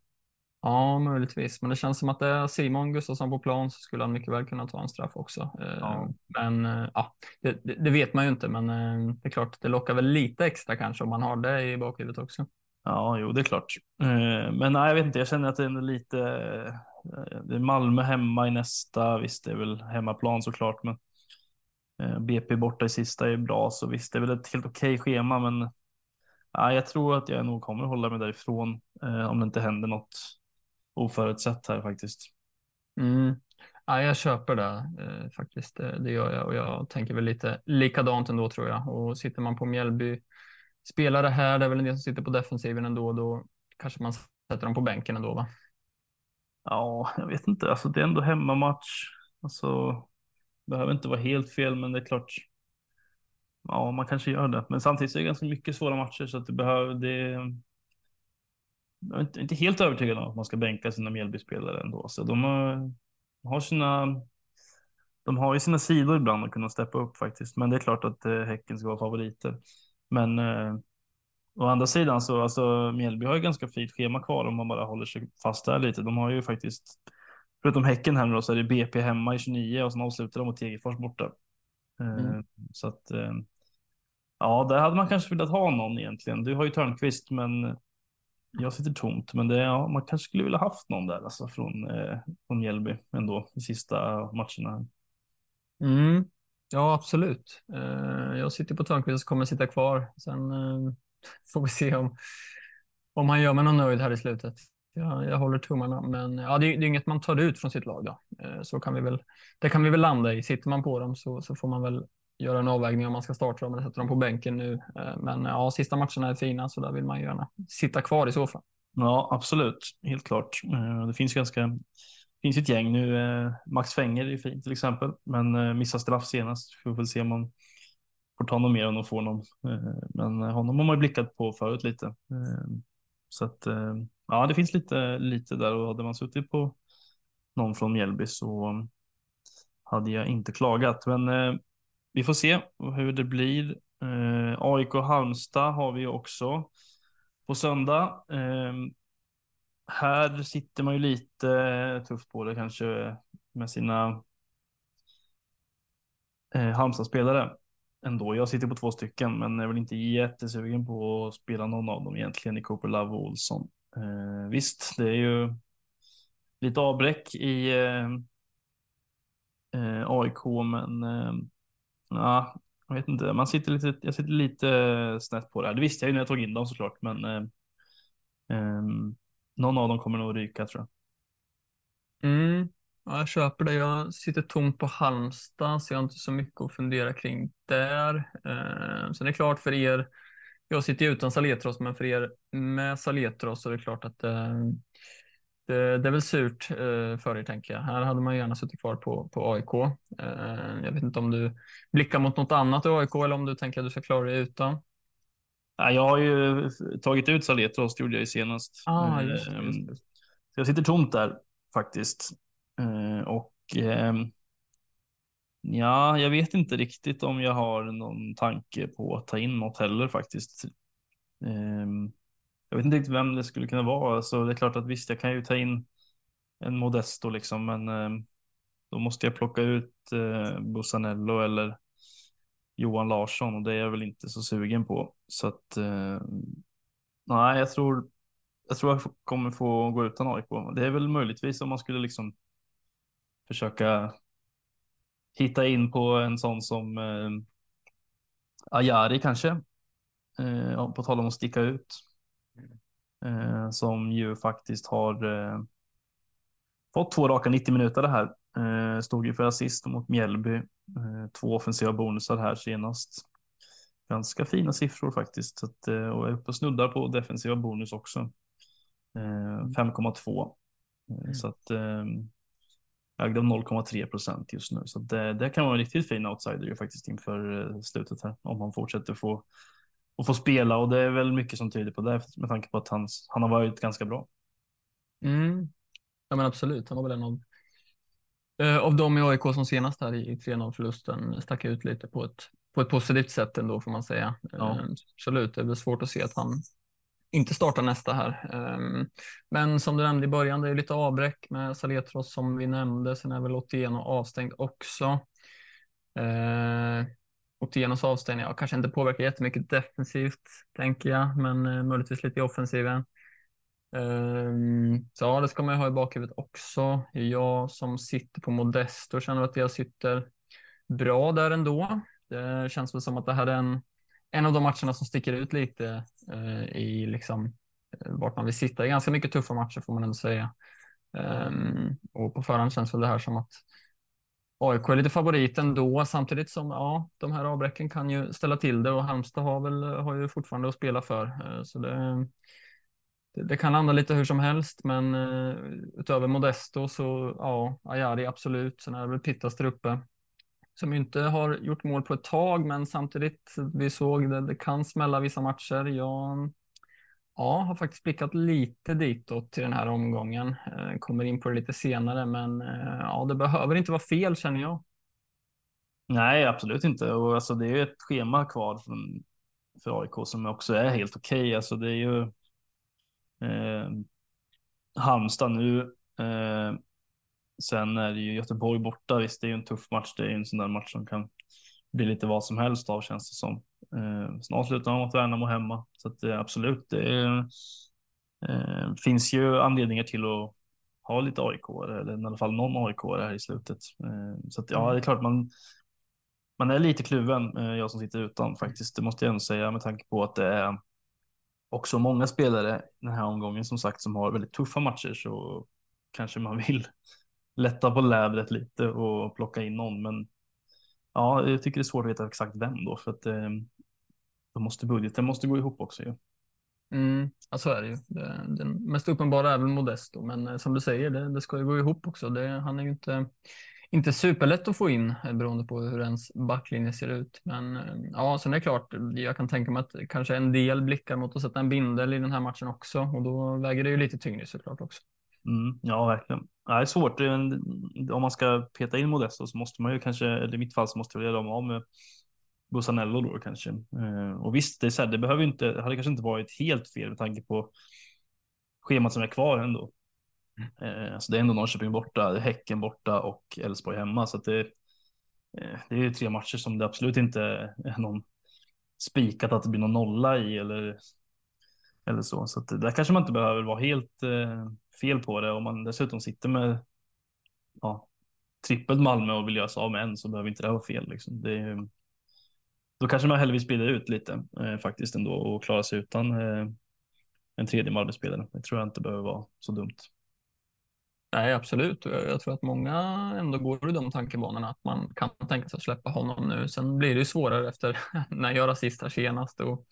Ja, möjligtvis. Men det känns som att det är Simon Gustafsson på plan så skulle han mycket väl kunna ta en straff också. Ja. Men ja, det, det, vet man ju inte. Men det är klart, det lockar väl lite extra kanske om man har det i bakhuvudet också. Ja, jo, det är klart. Eh, men nej, jag vet inte, jag känner att det är lite. Eh, det är Malmö hemma i nästa. Visst, det är väl hemmaplan såklart, men eh, BP borta i sista är bra, så visst, det är väl ett helt okej schema, men ja, jag tror att jag nog kommer hålla mig därifrån om det inte händer något oförutsett här faktiskt. Mm. Ja, jag köper det faktiskt. Det gör jag och jag tänker väl lite likadant ändå tror jag. Och sitter man på Mjällby spelare här, det är väl en del som sitter på defensiven ändå, då kanske man sätter dem på bänken ändå va? Ja, jag vet inte, alltså det är ändå hemmamatch. Alltså, behöver inte vara helt fel, men det är klart. Ja, man kanske gör det, men samtidigt är det ganska mycket svåra matcher så att det behöver det. Jag är inte, inte helt övertygad om att man ska bänka sina Mjällbyspelare ändå, så de har, har sina. De har ju sina sidor ibland att kunna steppa upp faktiskt, men det är klart att eh, Häcken ska vara favoriter. Men eh, å andra sidan så alltså Mjällby har ju ganska fint schema kvar om man bara håller sig fast där lite. De har ju faktiskt, förutom Häcken här då, så är det BP hemma i 29 och sen avslutar de mot Tegerfors borta. Eh, mm. Så att eh, ja, där hade man kanske velat ha någon egentligen. Du har ju Törnqvist, men jag sitter tomt. Men det, ja, man kanske skulle vilja haft någon där alltså från, eh, från Mjällby ändå i sista matcherna. Mm. Ja, absolut. Eh, jag sitter på Törnqvist och kommer sitta kvar. Sen eh, får vi se om, om han gör mig någon nöjd här i slutet. Jag, jag håller tummarna, men ja, det, det är inget man tar ut från sitt lag. Då. Eh, så kan vi väl, det kan vi väl landa i. Sitter man på dem så, så får man väl göra en avvägning om man ska starta dem eller sätta dem på bänken nu. Eh, men ja, sista matcherna är fina så där vill man gärna sitta kvar i så fall. Ja, absolut. Helt klart. Eh, det finns ganska finns ett gäng nu. Eh, Max Fenger är fin till exempel, men missar straff senast. Vi får väl se om man får ta någon mer om de får någon. Men honom har man ju blickat på förut lite. Så att ja, det finns lite, lite där och hade man suttit på någon från Mjällby så hade jag inte klagat. Men vi får se hur det blir. Eh, AIK Halmstad har vi också på söndag ehm, här sitter man ju lite tufft på det kanske med sina eh, Halmstad-spelare ändå. Jag sitter på två stycken, men är väl inte jättesugen på att spela någon av dem egentligen i Cooper Love och Olsson. Eh, visst, det är ju lite avbräck i eh, eh AIK, men eh, ja, jag vet inte. Man sitter lite, jag sitter lite eh, snett på det här. Det visste jag ju när jag tog in dem såklart, men eh, eh, någon av dem kommer nog ryka tror jag. Mm. Ja, jag köper det. Jag sitter tomt på Halmstad, så jag har inte så mycket att fundera kring där. Eh, sen är det klart för er, jag sitter ju utan Saletros, men för er med Saletros så är det klart att eh, det, det, är väl surt eh, för er, tänker jag. Här hade man gärna suttit kvar på, på AIK. Eh, jag vet inte om du blickar mot något annat i AIK eller om du tänker att du ska klara dig utan. Ja, jag har ju tagit ut Saletros, gjorde jag ju senast. Ah, just, just, just. Så jag sitter tomt där faktiskt. Eh, och ehm, ja, jag vet inte riktigt om jag har någon tanke på att ta in något heller faktiskt. Jag vet inte riktigt vem det skulle kunna vara. Så det är klart att visst, jag kan ju ta in en Modesto liksom, men eh, då måste jag plocka ut eh, Bussanello eller Johan Larsson och det är jag väl inte så sugen på. Så att eh, nej, jag tror jag tror jag kommer få gå utan AIK. Det är väl möjligtvis om man skulle liksom försöka hitta in på en sån som eh, Ajari kanske. Eh, på tal om att sticka ut. Eh, som ju faktiskt har eh, fått två raka 90 minuter det här. Eh, stod ju för assist mot Mjällby. Eh, två offensiva bonusar här senast. Ganska fina siffror faktiskt. Så att, eh, och är uppe och snuddar på defensiva bonus också. 5,2. Mm. Så att ägde 0,3 procent just nu. Så det, det kan vara en riktigt fin outsider ju faktiskt inför eh, slutet här. Om han fortsätter få, och få spela och det är väl mycket som tyder på det med tanke på att hans, han har varit ganska bra. Mm. Ja men absolut, han var väl en av, eh, av de i AIK som senast här i, i 3-0 förlusten stack ut lite på ett, på ett positivt sätt ändå får man säga. Ja. Eh, absolut, det väl svårt att se att han inte starta nästa här. Ehm, men som du nämnde i början, det är lite avbräck med Saletros som vi nämnde. Sen är väl Otieno avstängd också. Eh, Otienos avstängning ja, kanske inte påverkar jättemycket defensivt, tänker jag, men eh, möjligtvis lite i offensiven. Um, så ja, det ska man ju ha i bakhuvudet också. Jag som sitter på Modesto känner att jag sitter bra där ändå. Det känns väl som att det här är en en av de matcherna som sticker ut lite eh, i liksom eh, vart man vill sitta. Det är ganska mycket tuffa matcher får man ändå säga. Um, och på förhand känns väl det här som att AIK är lite favorit ändå, samtidigt som ja, de här avbräcken kan ju ställa till det och Halmstad har väl har ju fortfarande att spela för. Eh, så det, det, det, kan landa lite hur som helst, men eh, utöver Modesto så ja, Ajari absolut. Sen är det väl Pittas där uppe som inte har gjort mål på ett tag, men samtidigt, vi såg det, det kan smälla vissa matcher. Jag ja, har faktiskt blickat lite ditåt till den här omgången. Eh, kommer in på det lite senare, men eh, ja, det behöver inte vara fel känner jag. Nej, absolut inte. Och alltså, det är ju ett schema kvar från, för AIK som också är helt okej. Okay. Alltså, det är ju eh, Halmstad nu. Eh, Sen är det ju Göteborg borta. Visst, det är ju en tuff match. Det är ju en sån där match som kan bli lite vad som helst av känns det som. Eh, snart slutar man mot Värnamo hemma. Så att, eh, absolut, det eh, finns ju anledningar till att ha lite AIK eller i alla fall någon AIK här i slutet. Eh, så att, ja, det är klart man man är lite kluven, eh, jag som sitter utan faktiskt. Det måste jag ändå säga med tanke på att det är också många spelare den här omgången som sagt som har väldigt tuffa matcher så kanske man vill lätta på lädret lite och plocka in någon. Men ja, jag tycker det är svårt att veta exakt vem då, för att eh, då måste budgeten måste gå ihop också ju. Mm, ja, så är det ju. Det, den mest uppenbara är väl Modesto, men eh, som du säger, det, det ska ju gå ihop också. Det, han är ju inte, inte superlätt att få in eh, beroende på hur ens backlinje ser ut. Men eh, ja, sen är det klart, jag kan tänka mig att kanske en del blickar mot att sätta en bindel i den här matchen också och då väger det ju lite tyngre såklart också. Mm, ja, verkligen det är svårt. Om man ska peta in Modesto så måste man ju kanske, eller i mitt fall så måste jag göra av med Busanello då kanske. Eh, och visst, det, är så här, det behöver inte, det hade kanske inte varit helt fel med tanke på schemat som är kvar ändå. Mm. Alltså det är ändå Norrköping borta, Häcken borta och Elfsborg hemma. Så att det, eh, det är tre matcher som det absolut inte är någon spikat att det blir någon nolla i eller eller så. Så att där kanske man inte behöver vara helt eh, fel på det. Om man dessutom sitter med ja, trippelt Malmö och vill göra sig av med en så behöver inte det vara fel. Liksom. Det, då kanske man hellre vill sprida ut lite eh, faktiskt ändå och klara sig utan eh, en tredje Malmö-spelare. Det tror jag inte behöver vara så dumt. Nej, absolut. Jag tror att många ändå går i de tankebanorna att man kan tänka sig att släppa honom nu. Sen blir det ju svårare efter när jag rasist här senast och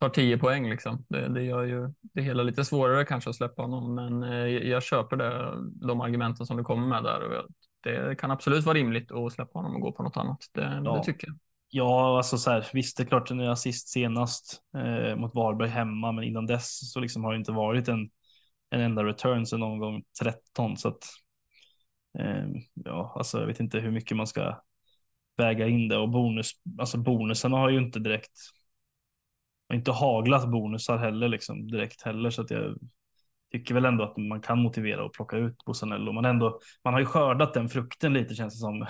tar 10 poäng. Liksom. Det, det gör ju det hela lite svårare kanske att släppa honom, men eh, jag köper det, de argumenten som du kommer med där. Och det kan absolut vara rimligt att släppa honom och gå på något annat. Det, ja. det tycker jag. Ja, alltså så här, visst, det är klart, jag assist senast eh, mot Varberg hemma, men innan dess så liksom har det inte varit en en enda return sedan någon gång 13 så att eh, ja, alltså jag vet inte hur mycket man ska väga in det och bonus, alltså bonusarna har ju inte direkt har inte haglat bonusar heller liksom direkt heller så att jag tycker väl ändå att man kan motivera och plocka ut Bosanello. Man ändå, man har ju skördat den frukten lite känns det som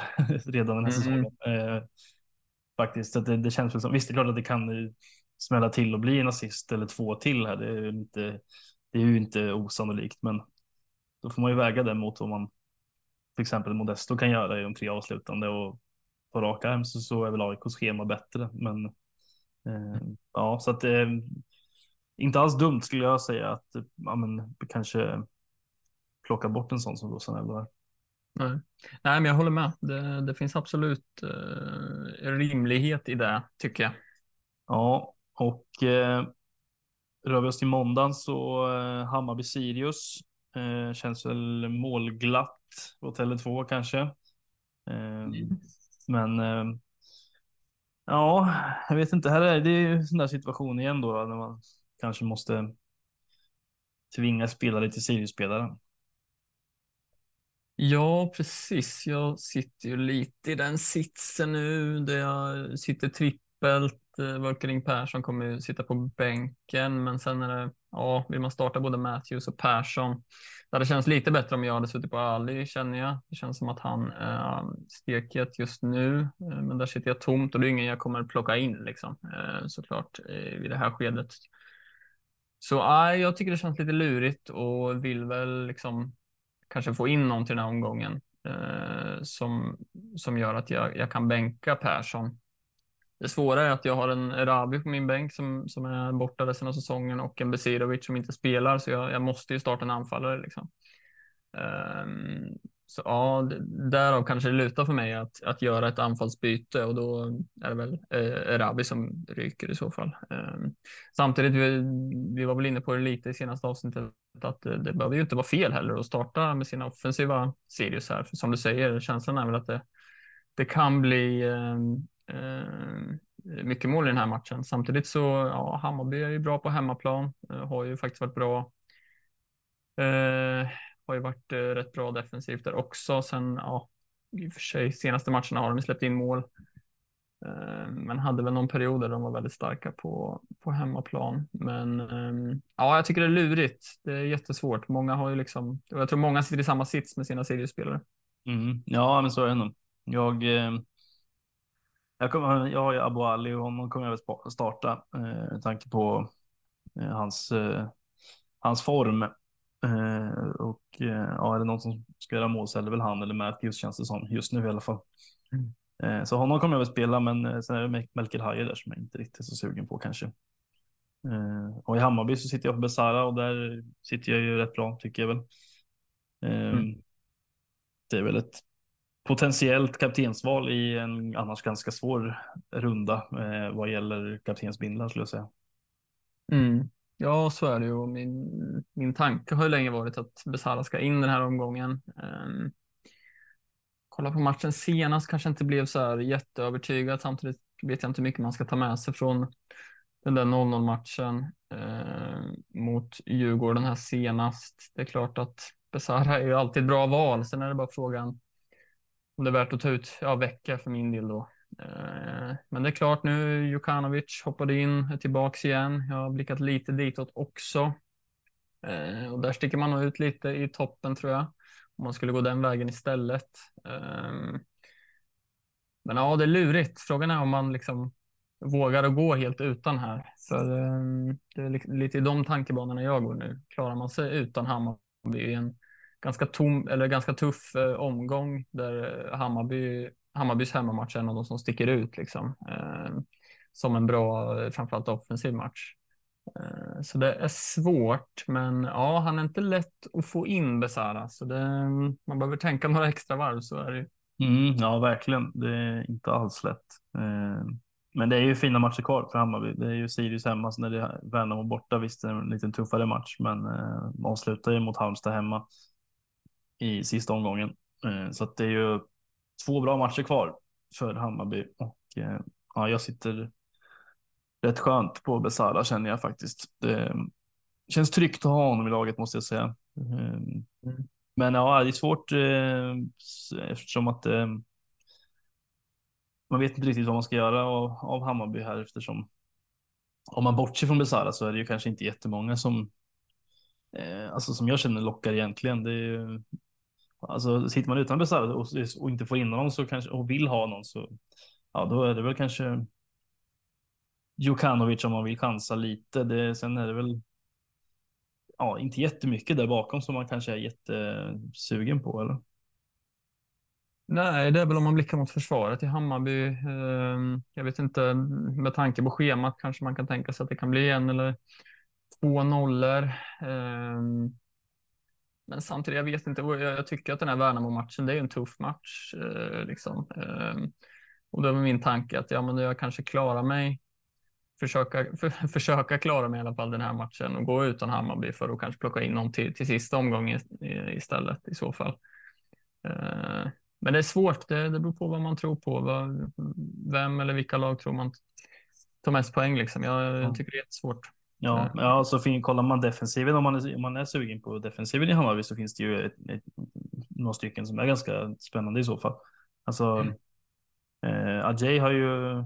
redan den här säsongen. Mm. Eh, faktiskt, så det, det känns väl som, visst det är klart att det kan smälla till och bli en assist eller två till här. Det är inte det är ju inte osannolikt, men då får man ju väga det mot vad man till exempel Modesto kan göra i de tre avslutande och på rak arm så, så är väl AIKs schema bättre. Men ja, så att det eh, inte alls dumt skulle jag säga att ja, men, kanske plocka bort en sån som Rosanello Nej. Nej, men jag håller med. Det, det finns absolut eh, rimlighet i det tycker jag. Ja, och eh, Rör vi oss till måndagen så eh, Hammarby-Sirius eh, känns väl målglatt på Tele2 kanske. Eh, mm. Men eh, ja, jag vet inte. Här är det en sån där situation igen då, då när man kanske måste tvinga spelare till Sirius-spelare. Ja, precis. Jag sitter ju lite i den sitsen nu där jag sitter trippelt eh, Persson kommer ju sitta på bänken, men sen är det, ja, vill man starta både Matthews och Persson. Det hade känts lite bättre om jag hade suttit på Ali, känner jag. Det känns som att han eh, är steket just nu, eh, men där sitter jag tomt och det är ingen jag kommer plocka in liksom, eh, såklart i det här skedet. Så nej, jag tycker det känns lite lurigt och vill väl liksom kanske få in någon till den här omgången eh, som, som gör att jag, jag kan bänka Persson. Det svåra är att jag har en Erabi på min bänk som, som är borta resten av säsongen och en Besirovic som inte spelar, så jag, jag måste ju starta en anfallare. Liksom. Um, så ja, därav kanske det lutar för mig att, att göra ett anfallsbyte och då är det väl eh, Erabi som ryker i så fall. Eh, samtidigt, vi, vi var väl inne på det lite i senaste avsnittet, att det, det behöver ju inte vara fel heller att starta med sina offensiva Sirius här. För som du säger, känslan är väl att det, det kan bli Eh, Eh, mycket mål i den här matchen. Samtidigt så, ja, Hammarby är ju bra på hemmaplan, eh, har ju faktiskt varit bra. Eh, har ju varit eh, rätt bra defensivt där också. Sen, ja, i och för sig, senaste matcherna har de släppt in mål. Eh, men hade väl någon period där de var väldigt starka på, på hemmaplan. Men ehm, ja, jag tycker det är lurigt. Det är jättesvårt. Många har ju liksom, jag tror många sitter i samma sits med sina seriespelare. Mm. Ja, men så är det nog. Jag, eh jag, kommer, jag har ju Abu Ali och honom kommer jag väl starta eh, med tanke på eh, hans, eh, hans form. Eh, och eh, ja, är det någon som ska göra mål så är det väl han eller Matthews känns det som just nu i alla fall. Mm. Eh, så honom kommer jag väl spela, men sen är det Melker Hajer där som jag inte riktigt är så sugen på kanske. och i Hammarby så sitter jag på Besara och där sitter jag ju rätt bra tycker jag väl. Mm. Det är väl ett potentiellt kaptensval i en annars ganska svår runda eh, vad gäller kaptensbindlar skulle jag säga. Mm. Ja, så är det ju. Min, min tanke har ju länge varit att Besara ska in den här omgången. Um, kolla på matchen senast, kanske inte blev så här jätteövertygad. Samtidigt vet jag inte hur mycket man ska ta med sig från den där 0-0 matchen eh, mot Djurgården här senast. Det är klart att Besara är ju alltid bra val. Sen är det bara frågan om det är värt att ta ut ja, vecka för min del då. Eh, men det är klart nu, Jukanovic hoppade in, är tillbaks igen. Jag har blickat lite ditåt också. Eh, och där sticker man nog ut lite i toppen tror jag. Om man skulle gå den vägen istället. Eh, men ja, det är lurigt. Frågan är om man liksom vågar att gå helt utan här. För ehm, det är lite i de tankebanorna jag går nu. Klarar man sig utan Hammarby i en ganska, tom, eller ganska tuff eh, omgång där eh, Hammarby, Hammarbys hemmamatch är en av de som sticker ut liksom. Eh, som en bra, eh, framförallt offensiv match. Eh, så det är svårt, men ja, han är inte lätt att få in Besara, så det, man behöver tänka några extra varv, så är det Mm, ja, verkligen. Det är inte alls lätt. Eh, men det är ju fina matcher kvar för Hammarby. Det är ju Sirius hemma, så när det är Värnamo borta. Visst, det är en lite tuffare match, men eh, avslutar ju mot Halmstad hemma i sista omgången. Eh, så att det är ju två bra matcher kvar för Hammarby och eh, ja, jag sitter rätt skönt på Besara känner jag faktiskt. Det känns tryggt att ha honom i laget måste jag säga. Eh, mm. Men ja, det är svårt eh, eftersom att man vet inte riktigt vad man ska göra av, av Hammarby här eftersom om man bortser från Besara så är det ju kanske inte jättemånga som eh, alltså som jag känner lockar egentligen. Det är ju, alltså sitter man utan Besara och, och, inte får in någon så kanske och vill ha någon så ja, då är det väl kanske Jokanovic om man vill chansa lite. Det, sen är det väl ja, inte jättemycket där bakom som man kanske är jättesugen på eller? Nej, det är väl om man blickar mot försvaret i Hammarby. Eh, jag vet inte, med tanke på schemat kanske man kan tänka sig att det kan bli en eller två nollor. Ehm, men samtidigt, jag vet inte, jag tycker att den här Värnamo-matchen, det är en tuff match. Eh, liksom. Ehm, och då är min tanke att ja, men jag kanske klarar mig försöka, för, försöka klara mig i alla fall den här matchen och gå utan Hammarby för att kanske plocka in någon till, till sista omgången istället i så fall. Eh, men det är svårt, det, det beror på vad man tror på. Vad, vem eller vilka lag tror man tar mest poäng liksom. Jag ja. tycker det är jättesvårt. Ja, ja så fin, kollar man defensiven, om man, är, om man är sugen på defensiven i Hammarby så finns det ju ett, ett, några stycken som är ganska spännande i så fall. Alltså, mm. eh, Ajay har ju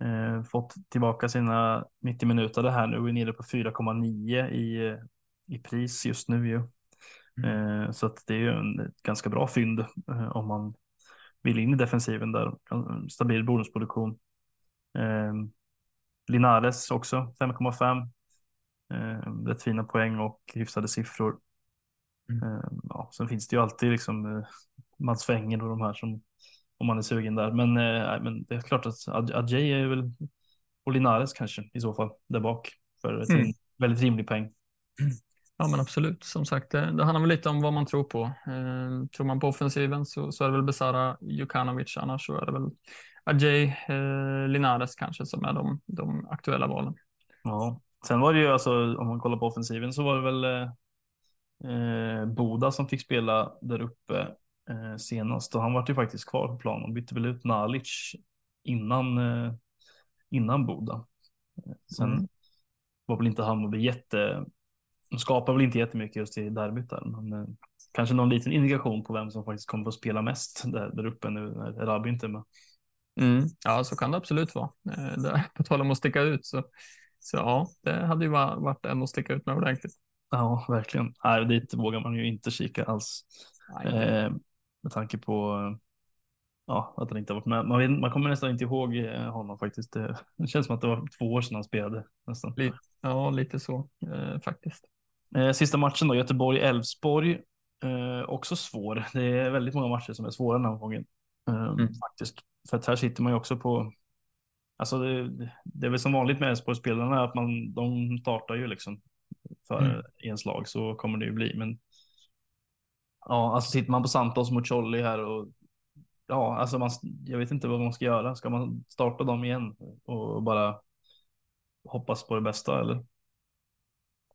Eh, fått tillbaka sina 90 minuter det här nu och är nere på 4,9 i, i pris just nu ju. Mm. Eh, så att det är ju en ganska bra fynd eh, om man vill in i defensiven där. Stabil bonusproduktion. Eh, Linares också 5,5. Eh, rätt fina poäng och hyfsade siffror. Mm. Eh, ja, sen finns det ju alltid liksom eh, Mats Wenger och de här som om man är sugen där. Men, eh, men det är klart att Adjei är väl och Linares kanske i så fall där bak för ett mm. väldigt rimlig peng. Ja men absolut, som sagt det, det handlar väl lite om vad man tror på. Eh, tror man på offensiven så, så är det väl Besara Jukanovic, annars så är det väl Adjei, eh, Linares kanske som är de, de aktuella valen. Ja, sen var det ju alltså om man kollar på offensiven så var det väl eh, eh Boda som fick spela där uppe eh, senast och han var ju faktiskt kvar på planen och bytte väl ut Nalic innan, eh, innan Boda. Sen mm. var väl inte Hammarby jätte, de skapar väl inte jättemycket just i derbyt där, men eh, kanske någon liten indikation på vem som faktiskt kommer att spela mest där, där uppe nu när Rabi inte är med. Mm. Ja, så kan det absolut vara. Eh, på tal om att sticka ut så, så ja, det hade ju varit en att sticka ut med ordentligt. Ja, verkligen. Nej, dit vågar man ju inte kika alls. Nej, eh, med tanke på ja, att han inte har varit med. Man, vet, man kommer nästan inte ihåg eh, honom faktiskt. Det känns som att det var två år sedan han spelade nästan. Ja, lite så eh, faktiskt. Eh, sista matchen då, Göteborg-Elfsborg. Eh, också svår. Det är väldigt många matcher som är svåra den här omgången. Eh, mm. Faktiskt. För att här sitter man ju också på Alltså det, det är väl som vanligt med Elfsborgsspelarna att man, de startar ju liksom för mm. i en slag så kommer det ju bli. Men Ja, alltså sitter man på Santos mot Cholli här och ja, alltså man, jag vet inte vad man ska göra. Ska man starta dem igen och bara hoppas på det bästa eller?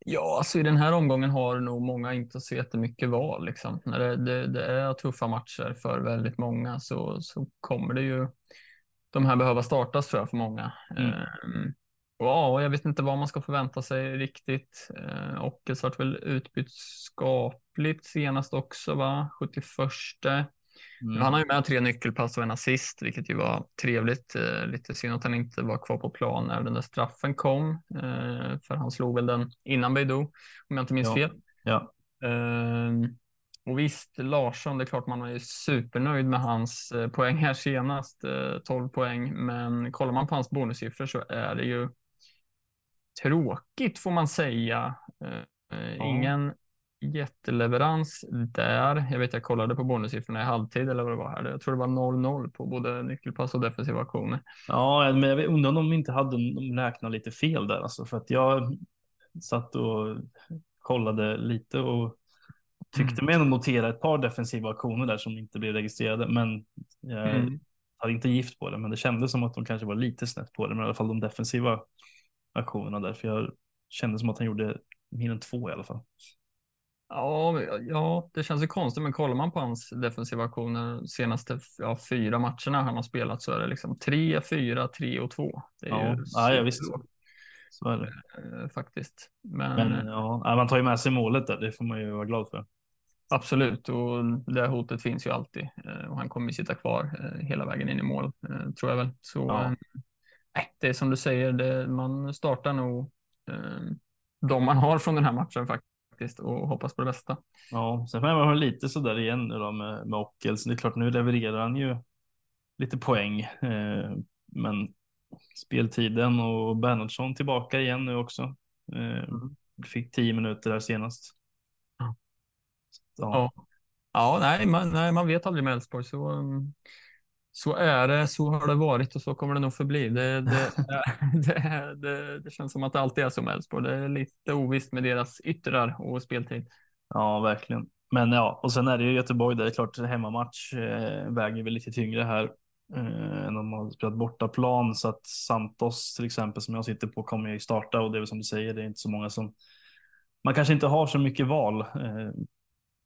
Ja, alltså i den här omgången har nog många inte så jättemycket val. Liksom. När det, det, det, är tuffa matcher för väldigt många så, så kommer det ju de här behöva startas tror jag för många. Mm. Ehm, Ja, jag vet inte vad man ska förvänta sig riktigt. Eh, Ockels vart väl utbytt skapligt senast också, va? 71. Mm. Han har ju med tre nyckelpass och en assist, vilket ju var trevligt. Eh, lite synd att han inte var kvar på plan när den där straffen kom, eh, för han slog väl den innan Beidou, om jag inte minns ja. fel. Ja. Ehm, och visst, Larsson, det är klart man är supernöjd med hans eh, poäng här senast, 12 poäng, men kollar man på hans bonussiffror så är det ju tråkigt får man säga. Ingen jätteleverans där. Jag vet jag kollade på bonussiffrorna i halvtid eller vad det var här. Jag tror det var 0-0 på både nyckelpass och defensiva aktioner. Ja, men jag undrar om de inte hade räknat lite fel där alltså för att jag satt och kollade lite och tyckte mm. mig ändå notera ett par defensiva aktioner där som inte blev registrerade. Men jag mm. hade inte gift på det, men det kändes som att de kanske var lite snett på det, men i alla fall de defensiva aktionerna där, för jag kände som att han gjorde mer än två i alla fall. Ja, ja, det känns ju konstigt, men kollar man på hans defensiva aktioner senaste ja, fyra matcherna han har spelat så är det liksom tre, fyra, tre och två. Det är ja, ju ja, ja visst. Så är det. Eh, faktiskt. Men, men ja, man tar ju med sig målet där, det får man ju vara glad för. Absolut, och det hotet finns ju alltid eh, och han kommer ju sitta kvar eh, hela vägen in i mål, tror jag väl. Så ja. det är som du säger, det, man startar nog de man har från den här matchen faktiskt faktiskt och hoppas på det bästa. Ja, sen får man lite sådär igen nu då med, med Ockels. Det är klart, nu levererar han ju lite poäng, eh, men speltiden och Bernhardsson tillbaka igen nu också. Eh, mm. Fick tio minuter där senast. Ja, ja. ja nej, man, nej, man vet aldrig med Elfsborg. Så, så är det, så har det varit och så kommer det nog förbli. Det, det, det, det, det känns som att det alltid är som Elfsborg. Det är lite ovisst med deras yttrar och speltid. Ja, verkligen. Men ja, och sen är det ju Göteborg där det är klart hemmamatch eh, väger väl lite tyngre här eh, än man har spelat bortaplan så att Santos till exempel som jag sitter på kommer ju starta och det är väl som du säger, det är inte så många som man kanske inte har så mycket val. Eh,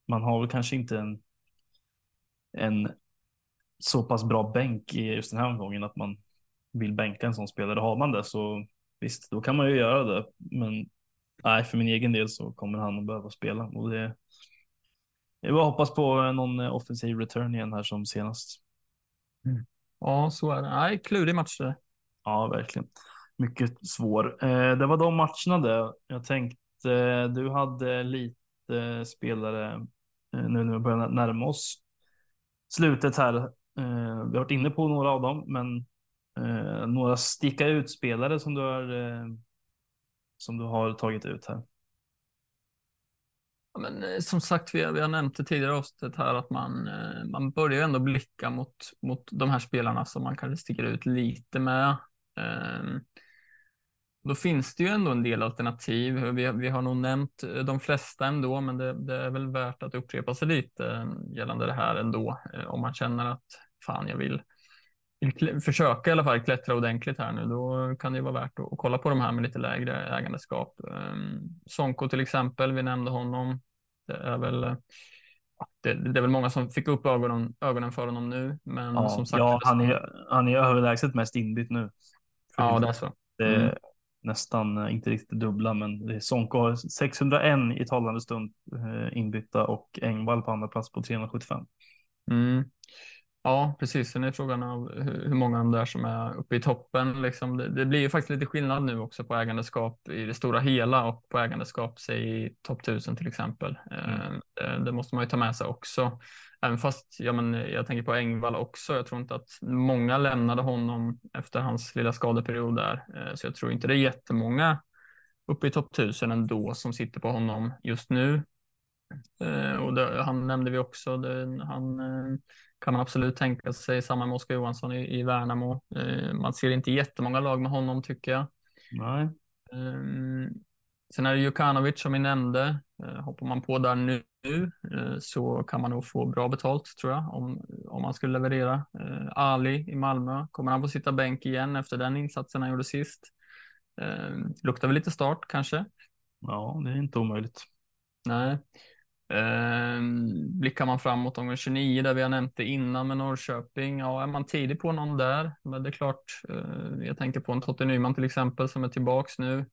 man har väl kanske inte en en så pass bra bänk i just den här omgången att man vill bänka en sån spelare. Har man det så visst, då kan man ju göra det. Men nej, för min egen del så kommer han att behöva spela och det. Jag bara hoppas på någon offensiv return igen här som senast. Mm. Ja, så är det. Nej, klurig match det. Ja, verkligen. Mycket svår. Eh, det var de matcherna det. Jag tänkte du hade lite spelare eh, nu när vi börjar närma oss slutet här Eh, vi har varit inne på några av dem, men eh, några sticka ut spelare som du har eh, som du har tagit ut här. Ja, men, eh, som sagt, vi har, vi har nämnt det tidigare avsnittet här att man, eh, man börjar ändå blicka mot, mot de här spelarna som man kanske sticker ut lite med. Ehm, då finns det ju ändå en del alternativ. Vi, vi har nog nämnt eh, de flesta ändå, men det, det, är väl värt att upprepa sig lite gällande det här ändå. Om man känner att fan, jag vill, vill försöka i alla fall klättra ordentligt här nu, då kan det ju vara värt att, kolla på de här med lite lägre ägandeskap. Um, Sonko till exempel, vi nämnde honom. Det är väl det, det, är väl många som fick upp ögonen, ögonen för honom nu, men ja, som sagt. Ja, han är, han är överlägset mest inbytt nu. Ja, det är så. Det är mm. nästan eh, inte riktigt dubbla, men Sonko har 601 i talande stund eh, inbytta och Engvall på andra plats på 375. Mm. Ja, precis. Sen är frågan av hur många av dem där som är uppe i toppen. Liksom det, det, blir ju faktiskt lite skillnad nu också på ägandeskap i det stora hela och på ägandeskap säg i topp 1000 till exempel. Mm. Det, det, måste man ju ta med sig också. Även fast ja, men jag tänker på Engvall också. Jag tror inte att många lämnade honom efter hans lilla skadeperiod där. Eh, så jag tror inte det är jättemånga uppe i topp 1000 ändå som sitter på honom just nu. Eh, och det, han nämnde vi också. Han kan man absolut tänka sig. Samma med Oskar Johansson i, i Värnamo. Eh, man ser inte jättemånga lag med honom tycker jag. Nej. Eh, sen är det Jukanovic som vi nämnde. Eh, hoppar man på där nu eh, så kan man nog få bra betalt tror jag om, om man skulle leverera. Eh, Ali i Malmö, kommer han få sitta bänk igen efter den insatsen han gjorde sist? Eh, luktar väl lite start kanske? Ja, det är inte omöjligt. Nej. Eh, blickar man framåt omgång 29 där vi har nämnt det innan med Norrköping. Ja, är man tidig på någon där, men det är klart. Eh, jag tänker på en Totte Nyman till exempel som är tillbaks nu.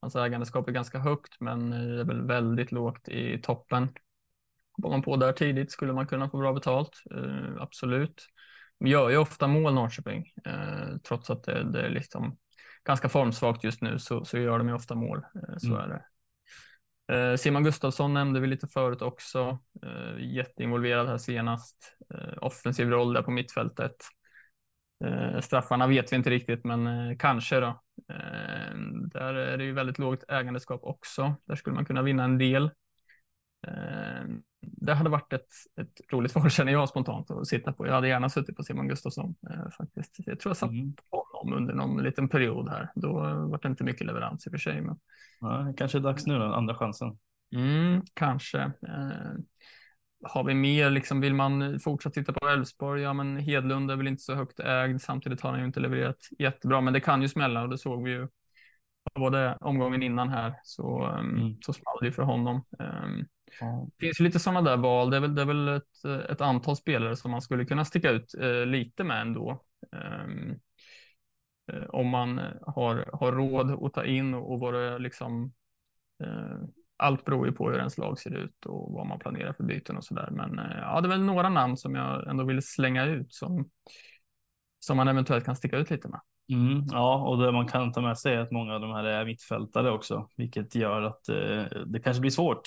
Hans ägandeskap är ganska högt, men det är väl väldigt lågt i toppen. Hoppar man på där tidigt skulle man kunna få bra betalt. Eh, absolut. De gör ju ofta mål Norrköping, eh, trots att det, det, är liksom ganska formsvagt just nu så, så gör de ju ofta mål. Eh, så mm. är det. Eh, Simon Gustafsson nämnde vi lite förut också. Eh, jätteinvolverad här senast. Eh, offensiv roll där på mittfältet. Eh, straffarna vet vi inte riktigt, men eh, kanske då. Eh, där är det ju väldigt lågt ägandeskap också. Där skulle man kunna vinna en del. Eh, det hade varit ett, ett roligt val känner jag spontant att sitta på. Jag hade gärna suttit på Simon Gustafsson eh, faktiskt. Jag tror jag satt mm. på honom under någon liten period här. Då var det inte mycket leverans i och för sig. Men... Ja, kanske är dags nu då, andra chansen. Mm, kanske. Eh, har vi mer, liksom, vill man fortsätta titta på Elfsborg? Ja, men Hedlund är väl inte så högt ägd. Samtidigt har han ju inte levererat jättebra, men det kan ju smälla och det såg vi ju. Det omgången innan här så, ehm, mm. så small det ju för honom. Um, det finns lite sådana där val. Det är väl, det är väl ett, ett, antal spelare som man skulle kunna sticka ut eh, lite med ändå. Um, eh, om man har, har råd att ta in och vara liksom eh, allt beror ju på hur ens lag ser ut och vad man planerar för byten och sådär. Men eh, ja, det är väl några namn som jag ändå vill slänga ut som, som man eventuellt kan sticka ut lite med. Mm, ja, och det man kan ta med sig är att många av de här är mittfältare också, vilket gör att eh, det kanske blir svårt.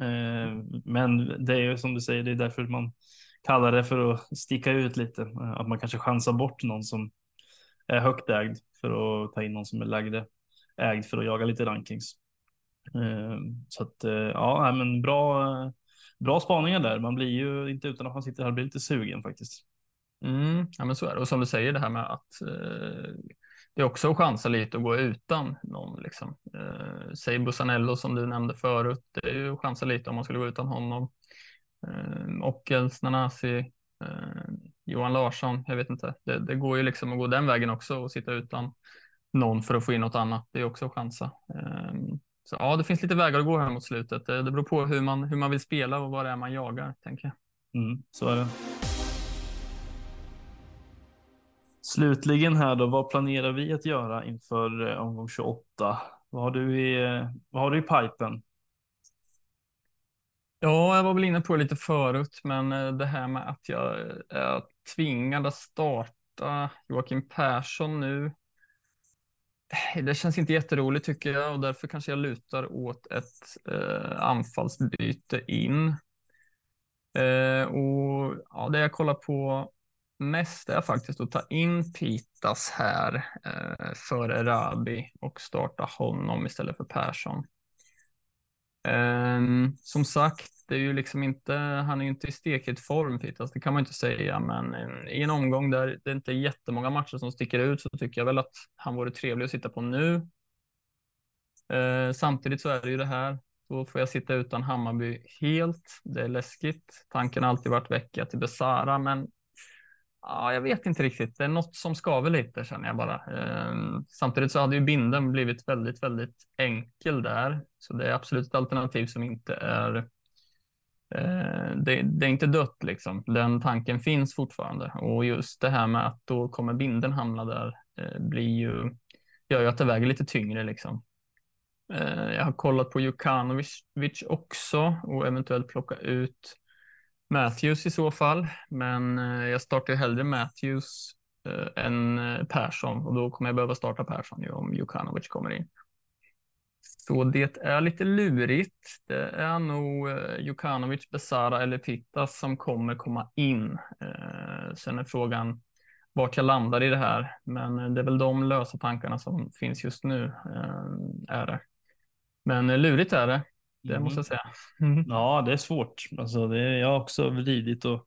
Eh, men det är ju som du säger, det är därför man kallar det för att sticka ut lite. Eh, att man kanske chansar bort någon som är högt ägd för att ta in någon som är lägre ägd för att jaga lite rankings. Eh, så att ja, men bra, bra spaningar där. Man blir ju inte utan att man sitter här blir lite sugen faktiskt. Mm, ja, men så är det. Och som du säger det här med att eh, det är också att chansa lite och gå utan någon. Liksom. Eh, säg Busanello som du nämnde förut. Det är ju att chansa lite om man skulle gå utan honom. Eh, Ockels, Nanasi, eh, Johan Larsson. Jag vet inte. Det, det, går ju liksom att gå den vägen också och sitta utan någon för att få in något annat. Det är också att chansa. Eh, så ja, det finns lite vägar att gå här mot slutet. Det, det beror på hur man, hur man vill spela och vad det är man jagar, tänker jag. Mm, så är det. Slutligen här då, vad planerar vi att göra inför eh, omgång 28? Vad har du i, eh, vad har du i pipen? Ja, jag var väl inne på det lite förut, men eh, det här med att jag är tvingad att starta Joakim Persson nu. Det känns inte jätteroligt tycker jag och därför kanske jag lutar åt ett eh, anfallsbyte in. Eh, och ja, det jag kollar på mest är faktiskt att ta in Pitas här eh, före Rabi och starta honom istället för Persson. Eh, som sagt, det är ju liksom inte, han är ju inte i stekhet form Pitas, det kan man inte säga, men i en omgång där det inte är jättemånga matcher som sticker ut så tycker jag väl att han vore trevlig att sitta på nu. Eh, samtidigt så är det ju det här, då får jag sitta utan Hammarby helt. Det är läskigt. Tanken har alltid varit vecka till Besara, men Ja, jag vet inte riktigt. Det är något som skaver lite känner jag bara. Ehm, samtidigt så hade ju binden blivit väldigt, väldigt enkel där. Så det är absolut ett alternativ som inte är. Eh, det, det, är inte dött liksom. Den tanken finns fortfarande och just det här med att då kommer binden hamna där eh, blir ju gör ju att det väger lite tyngre liksom. Eh, jag har kollat på Jukanovic också och eventuellt plocka ut Matthews i så fall, men eh, jag startar hellre Matthews eh, än eh, Persson och då kommer jag behöva starta Persson ju om Jukanovic kommer in. Så det är lite lurigt. Det är nog eh, Jukanovic, Besara eller Pittas som kommer komma in. Sen är frågan vart jag landar i det här, men det är väl de lösa tankarna som finns just nu. Är det. Men lurigt är det. Det måste jag säga. Mm. Ja, det är svårt. Alltså, det är, jag har också vridit och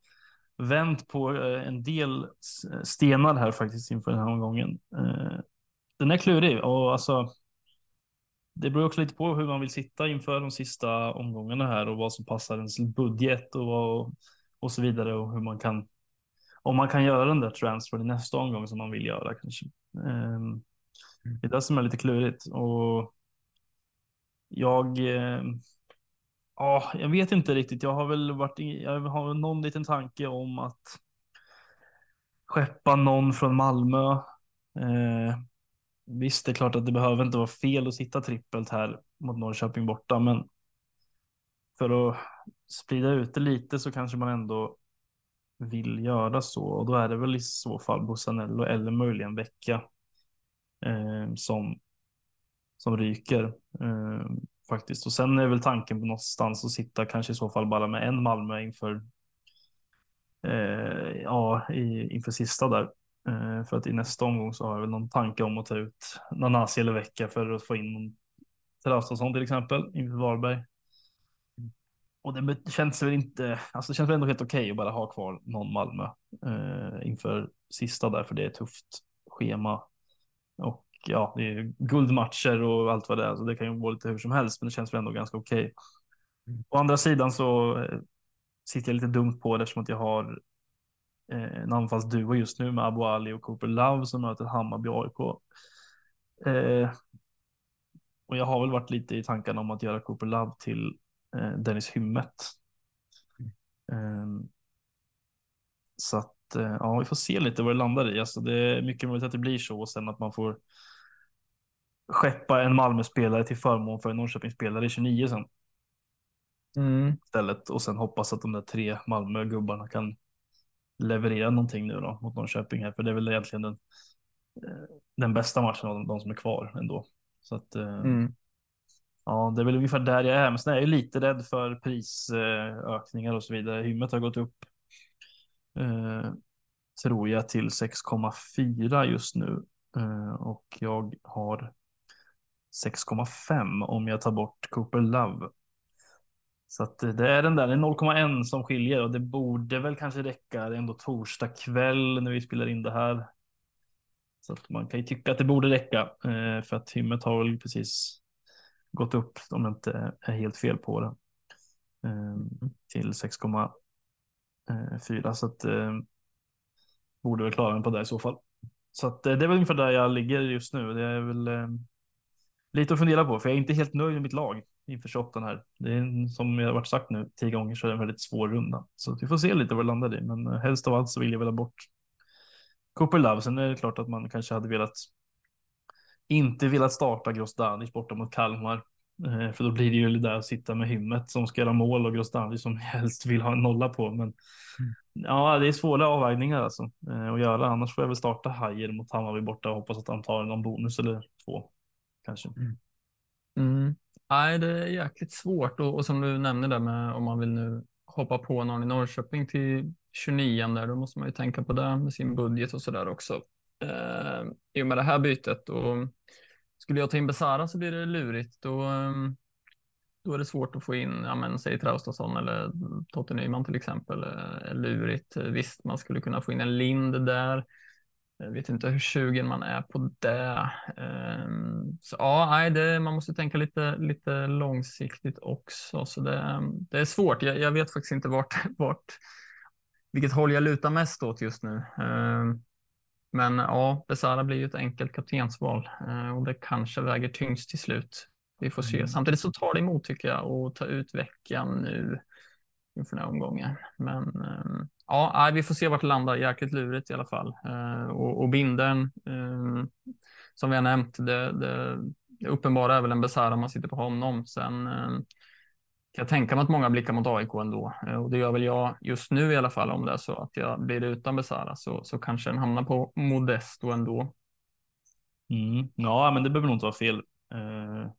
vänt på eh, en del stenar här faktiskt inför den här omgången. Eh, den är klurig och alltså. Det beror också lite på hur man vill sitta inför de sista omgångarna här och vad som passar ens budget och, vad, och så vidare och hur man kan. Om man kan göra den där transfern i nästa omgång som man vill göra kanske. Ehm, det är det som är lite klurigt och jag, eh, ja, jag vet inte riktigt. Jag har väl varit, jag har någon liten tanke om att skeppa någon från Malmö. Eh, visst, det är klart att det behöver inte vara fel att sitta trippelt här mot Norrköping borta, men för att sprida ut det lite så kanske man ändå vill göra så och då är det väl i så fall Bussanello eller möjligen Vecka eh, som som ryker. Eh, faktiskt. Och sen är väl tanken på någonstans att sitta kanske i så fall bara med en Malmö inför eh, ja, i, inför sista där. Eh, för att i nästa omgång så har jag väl någon tanke om att ta ut Nanasi eller Vecka för att få in någon Traustason till exempel inför Varberg. Och det känns väl inte, alltså det känns väl ändå helt okej okay att bara ha kvar någon Malmö eh, inför sista där, för det är ett tufft schema. Och ja, det är guldmatcher och allt vad det är, så det kan ju gå lite hur som helst, men det känns väl ändå ganska okej. Okay. Mm. Å andra sidan så eh, sitter jag lite dumt på det eftersom att jag har eh, en anfallsduo just nu med Abu Ali och Cooper Love som möter Hammarby AIK. Eh, och jag har väl varit lite i tankarna om att göra Cooper Love till eh, Dennis Hymmet. Mm. så att eh, ja, vi får se lite vad det landar i. Alltså, det är mycket möjligt att det blir så och sen att man får skeppa en Malmö-spelare till förmån för en Norrköping-spelare i 29 sen. Mm. Istället och sen hoppas att de där tre Malmö-gubbarna kan leverera någonting nu då mot Norrköping här, för det är väl egentligen den, eh, den bästa matchen av de som är kvar ändå. Så att eh, mm. ja, det är väl ungefär där jag är, men sen är jag lite rädd för prisökningar och så vidare. Hymmet har gått upp eh, tror jag till 6,4 just nu eh, och jag har 6,5 om jag tar bort Cooper Love. Så att det är den där, det är 0,1 som skiljer och det borde väl kanske räcka. Det är ändå torsdag kväll när vi spelar in det här. Så att man kan ju tycka att det borde räcka eh, för att hymmet har väl precis gått upp om det inte är helt fel på det. Eh, till 6,4 så att eh, borde väl klara den på det i så fall. Så att det är väl ungefär där jag ligger just nu. Det är väl lite att fundera på för jag är inte helt nöjd med mitt lag inför 28 här. Det är som jag har varit sagt nu tio gånger så är det en väldigt svår runda. Så vi får se lite vad det landar i. Men helst av allt så vill jag väl ha bort Cooper Love. Sen är det klart att man kanske hade velat inte velat starta Grostanic borta mot Kalmar. Eh, för då blir det ju där att sitta med hymmet som ska göra mål och Grostanic som helst vill ha en nolla på. Men mm. ja, det är svåra avvägningar alltså eh, att göra. Annars får jag väl starta Hajer mot Hammarby borta och hoppas att han tar någon bonus eller två kanske. Mm. Mm. Nej, det är jäkligt svårt och, och som du nämnde där med om man vill nu hoppa på någon i Norrköping till 29 där, då måste man ju tänka på det med sin budget och så där också. Eh, I och med det här bytet och skulle jag ta in Besara så blir det lurigt. Då, ehm, då är det svårt att få in, ja men säg Traustason eller Totte Nyman till exempel. Eh, lurigt. Visst, man skulle kunna få in en Lind där. Jag vet inte hur sugen man är på det. Ehm, så ja, nej, det, man måste tänka lite, lite långsiktigt också. Så det, det är svårt. Jag, jag, vet faktiskt inte vart, vart, vilket håll jag lutar mest åt just nu. Ehm, men ja, Besara blir ju ett enkelt kaptensval eh, och det kanske väger tyngst till slut. Vi får se. Mm. Samtidigt så tar det emot tycker jag att ta ut veckan nu inför den här omgången. Men ehm, ja, vi får se vart det landar. Jäkligt lurigt i alla fall. Eh, och, och binden ehm, som vi har nämnt, det, det, det uppenbara är väl en Besara om man sitter på honom. Sen ehm, kan jag tänka mig att många blickar mot AIK ändå. Eh, och det gör väl jag just nu i alla fall. Om det är så att jag blir utan Besara så, så kanske den hamnar på Modesto ändå. Mm. Ja, men det behöver nog inte vara fel eh,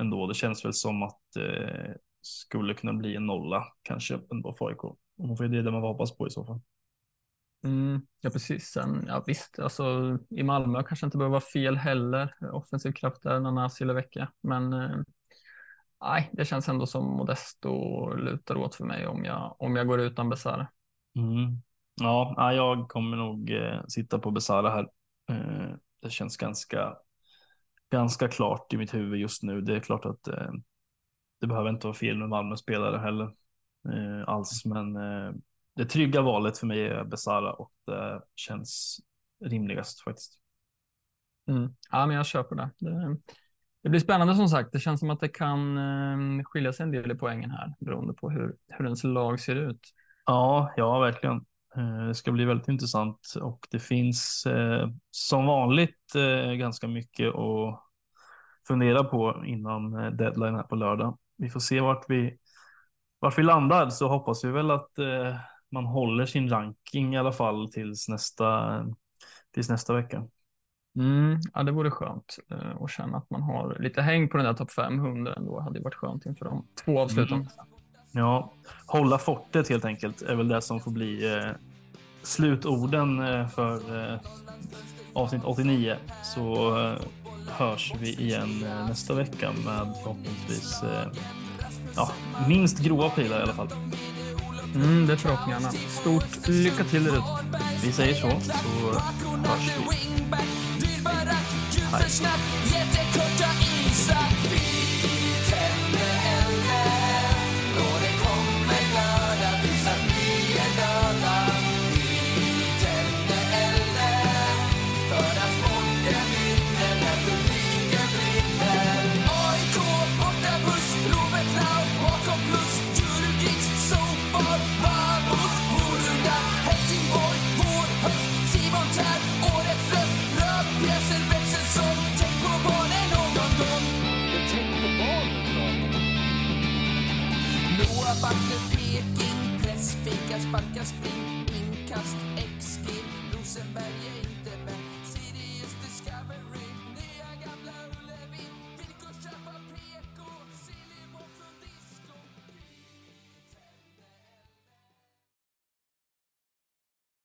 ändå. Det känns väl som att eh, skulle kunna bli en nolla kanske ändå för AIK. Och det är det man hoppas på i så fall. Mm, ja, precis. Sen, ja, visst, alltså, i Malmö kanske inte behöver vara fel heller. Offensiv kraft där, Nanasi eller vecka. Men eh, nej, det känns ändå som Modesto lutar åt för mig om jag, om jag går utan Besara. Mm. Ja, jag kommer nog eh, sitta på Besara här. Eh, det känns ganska, ganska klart i mitt huvud just nu. Det är klart att eh, det behöver inte vara fel med Malmö-spelare heller eh, alls, men eh, det trygga valet för mig är Besara och det känns rimligast faktiskt. Mm. Ja, men jag köper det. det. det. blir spännande som sagt. Det känns som att det kan eh, skilja sig en del i poängen här beroende på hur, hur ens lag ser ut. Ja, ja, verkligen. Eh, det ska bli väldigt intressant och det finns eh, som vanligt eh, ganska mycket att fundera på innan deadline här på lördag. Vi får se vart vi, vart vi landar så hoppas vi väl att man håller sin ranking i alla fall tills nästa, tills nästa vecka. Mm, ja, det vore skönt eh, att känna att man har lite häng på den där topp 500 ändå. hade varit skönt inför de två avslutande. Mm. Ja, hålla fortet helt enkelt är väl det som får bli eh, slutorden eh, för eh, avsnitt 89. Så eh, hörs vi igen eh, nästa vecka med förhoppningsvis eh, ja, minst grova pilar i alla fall. Mm, det är förhoppningarna. Stort lycka till där Vi säger så, så hörs vi. Hej. pas de casse-pipe.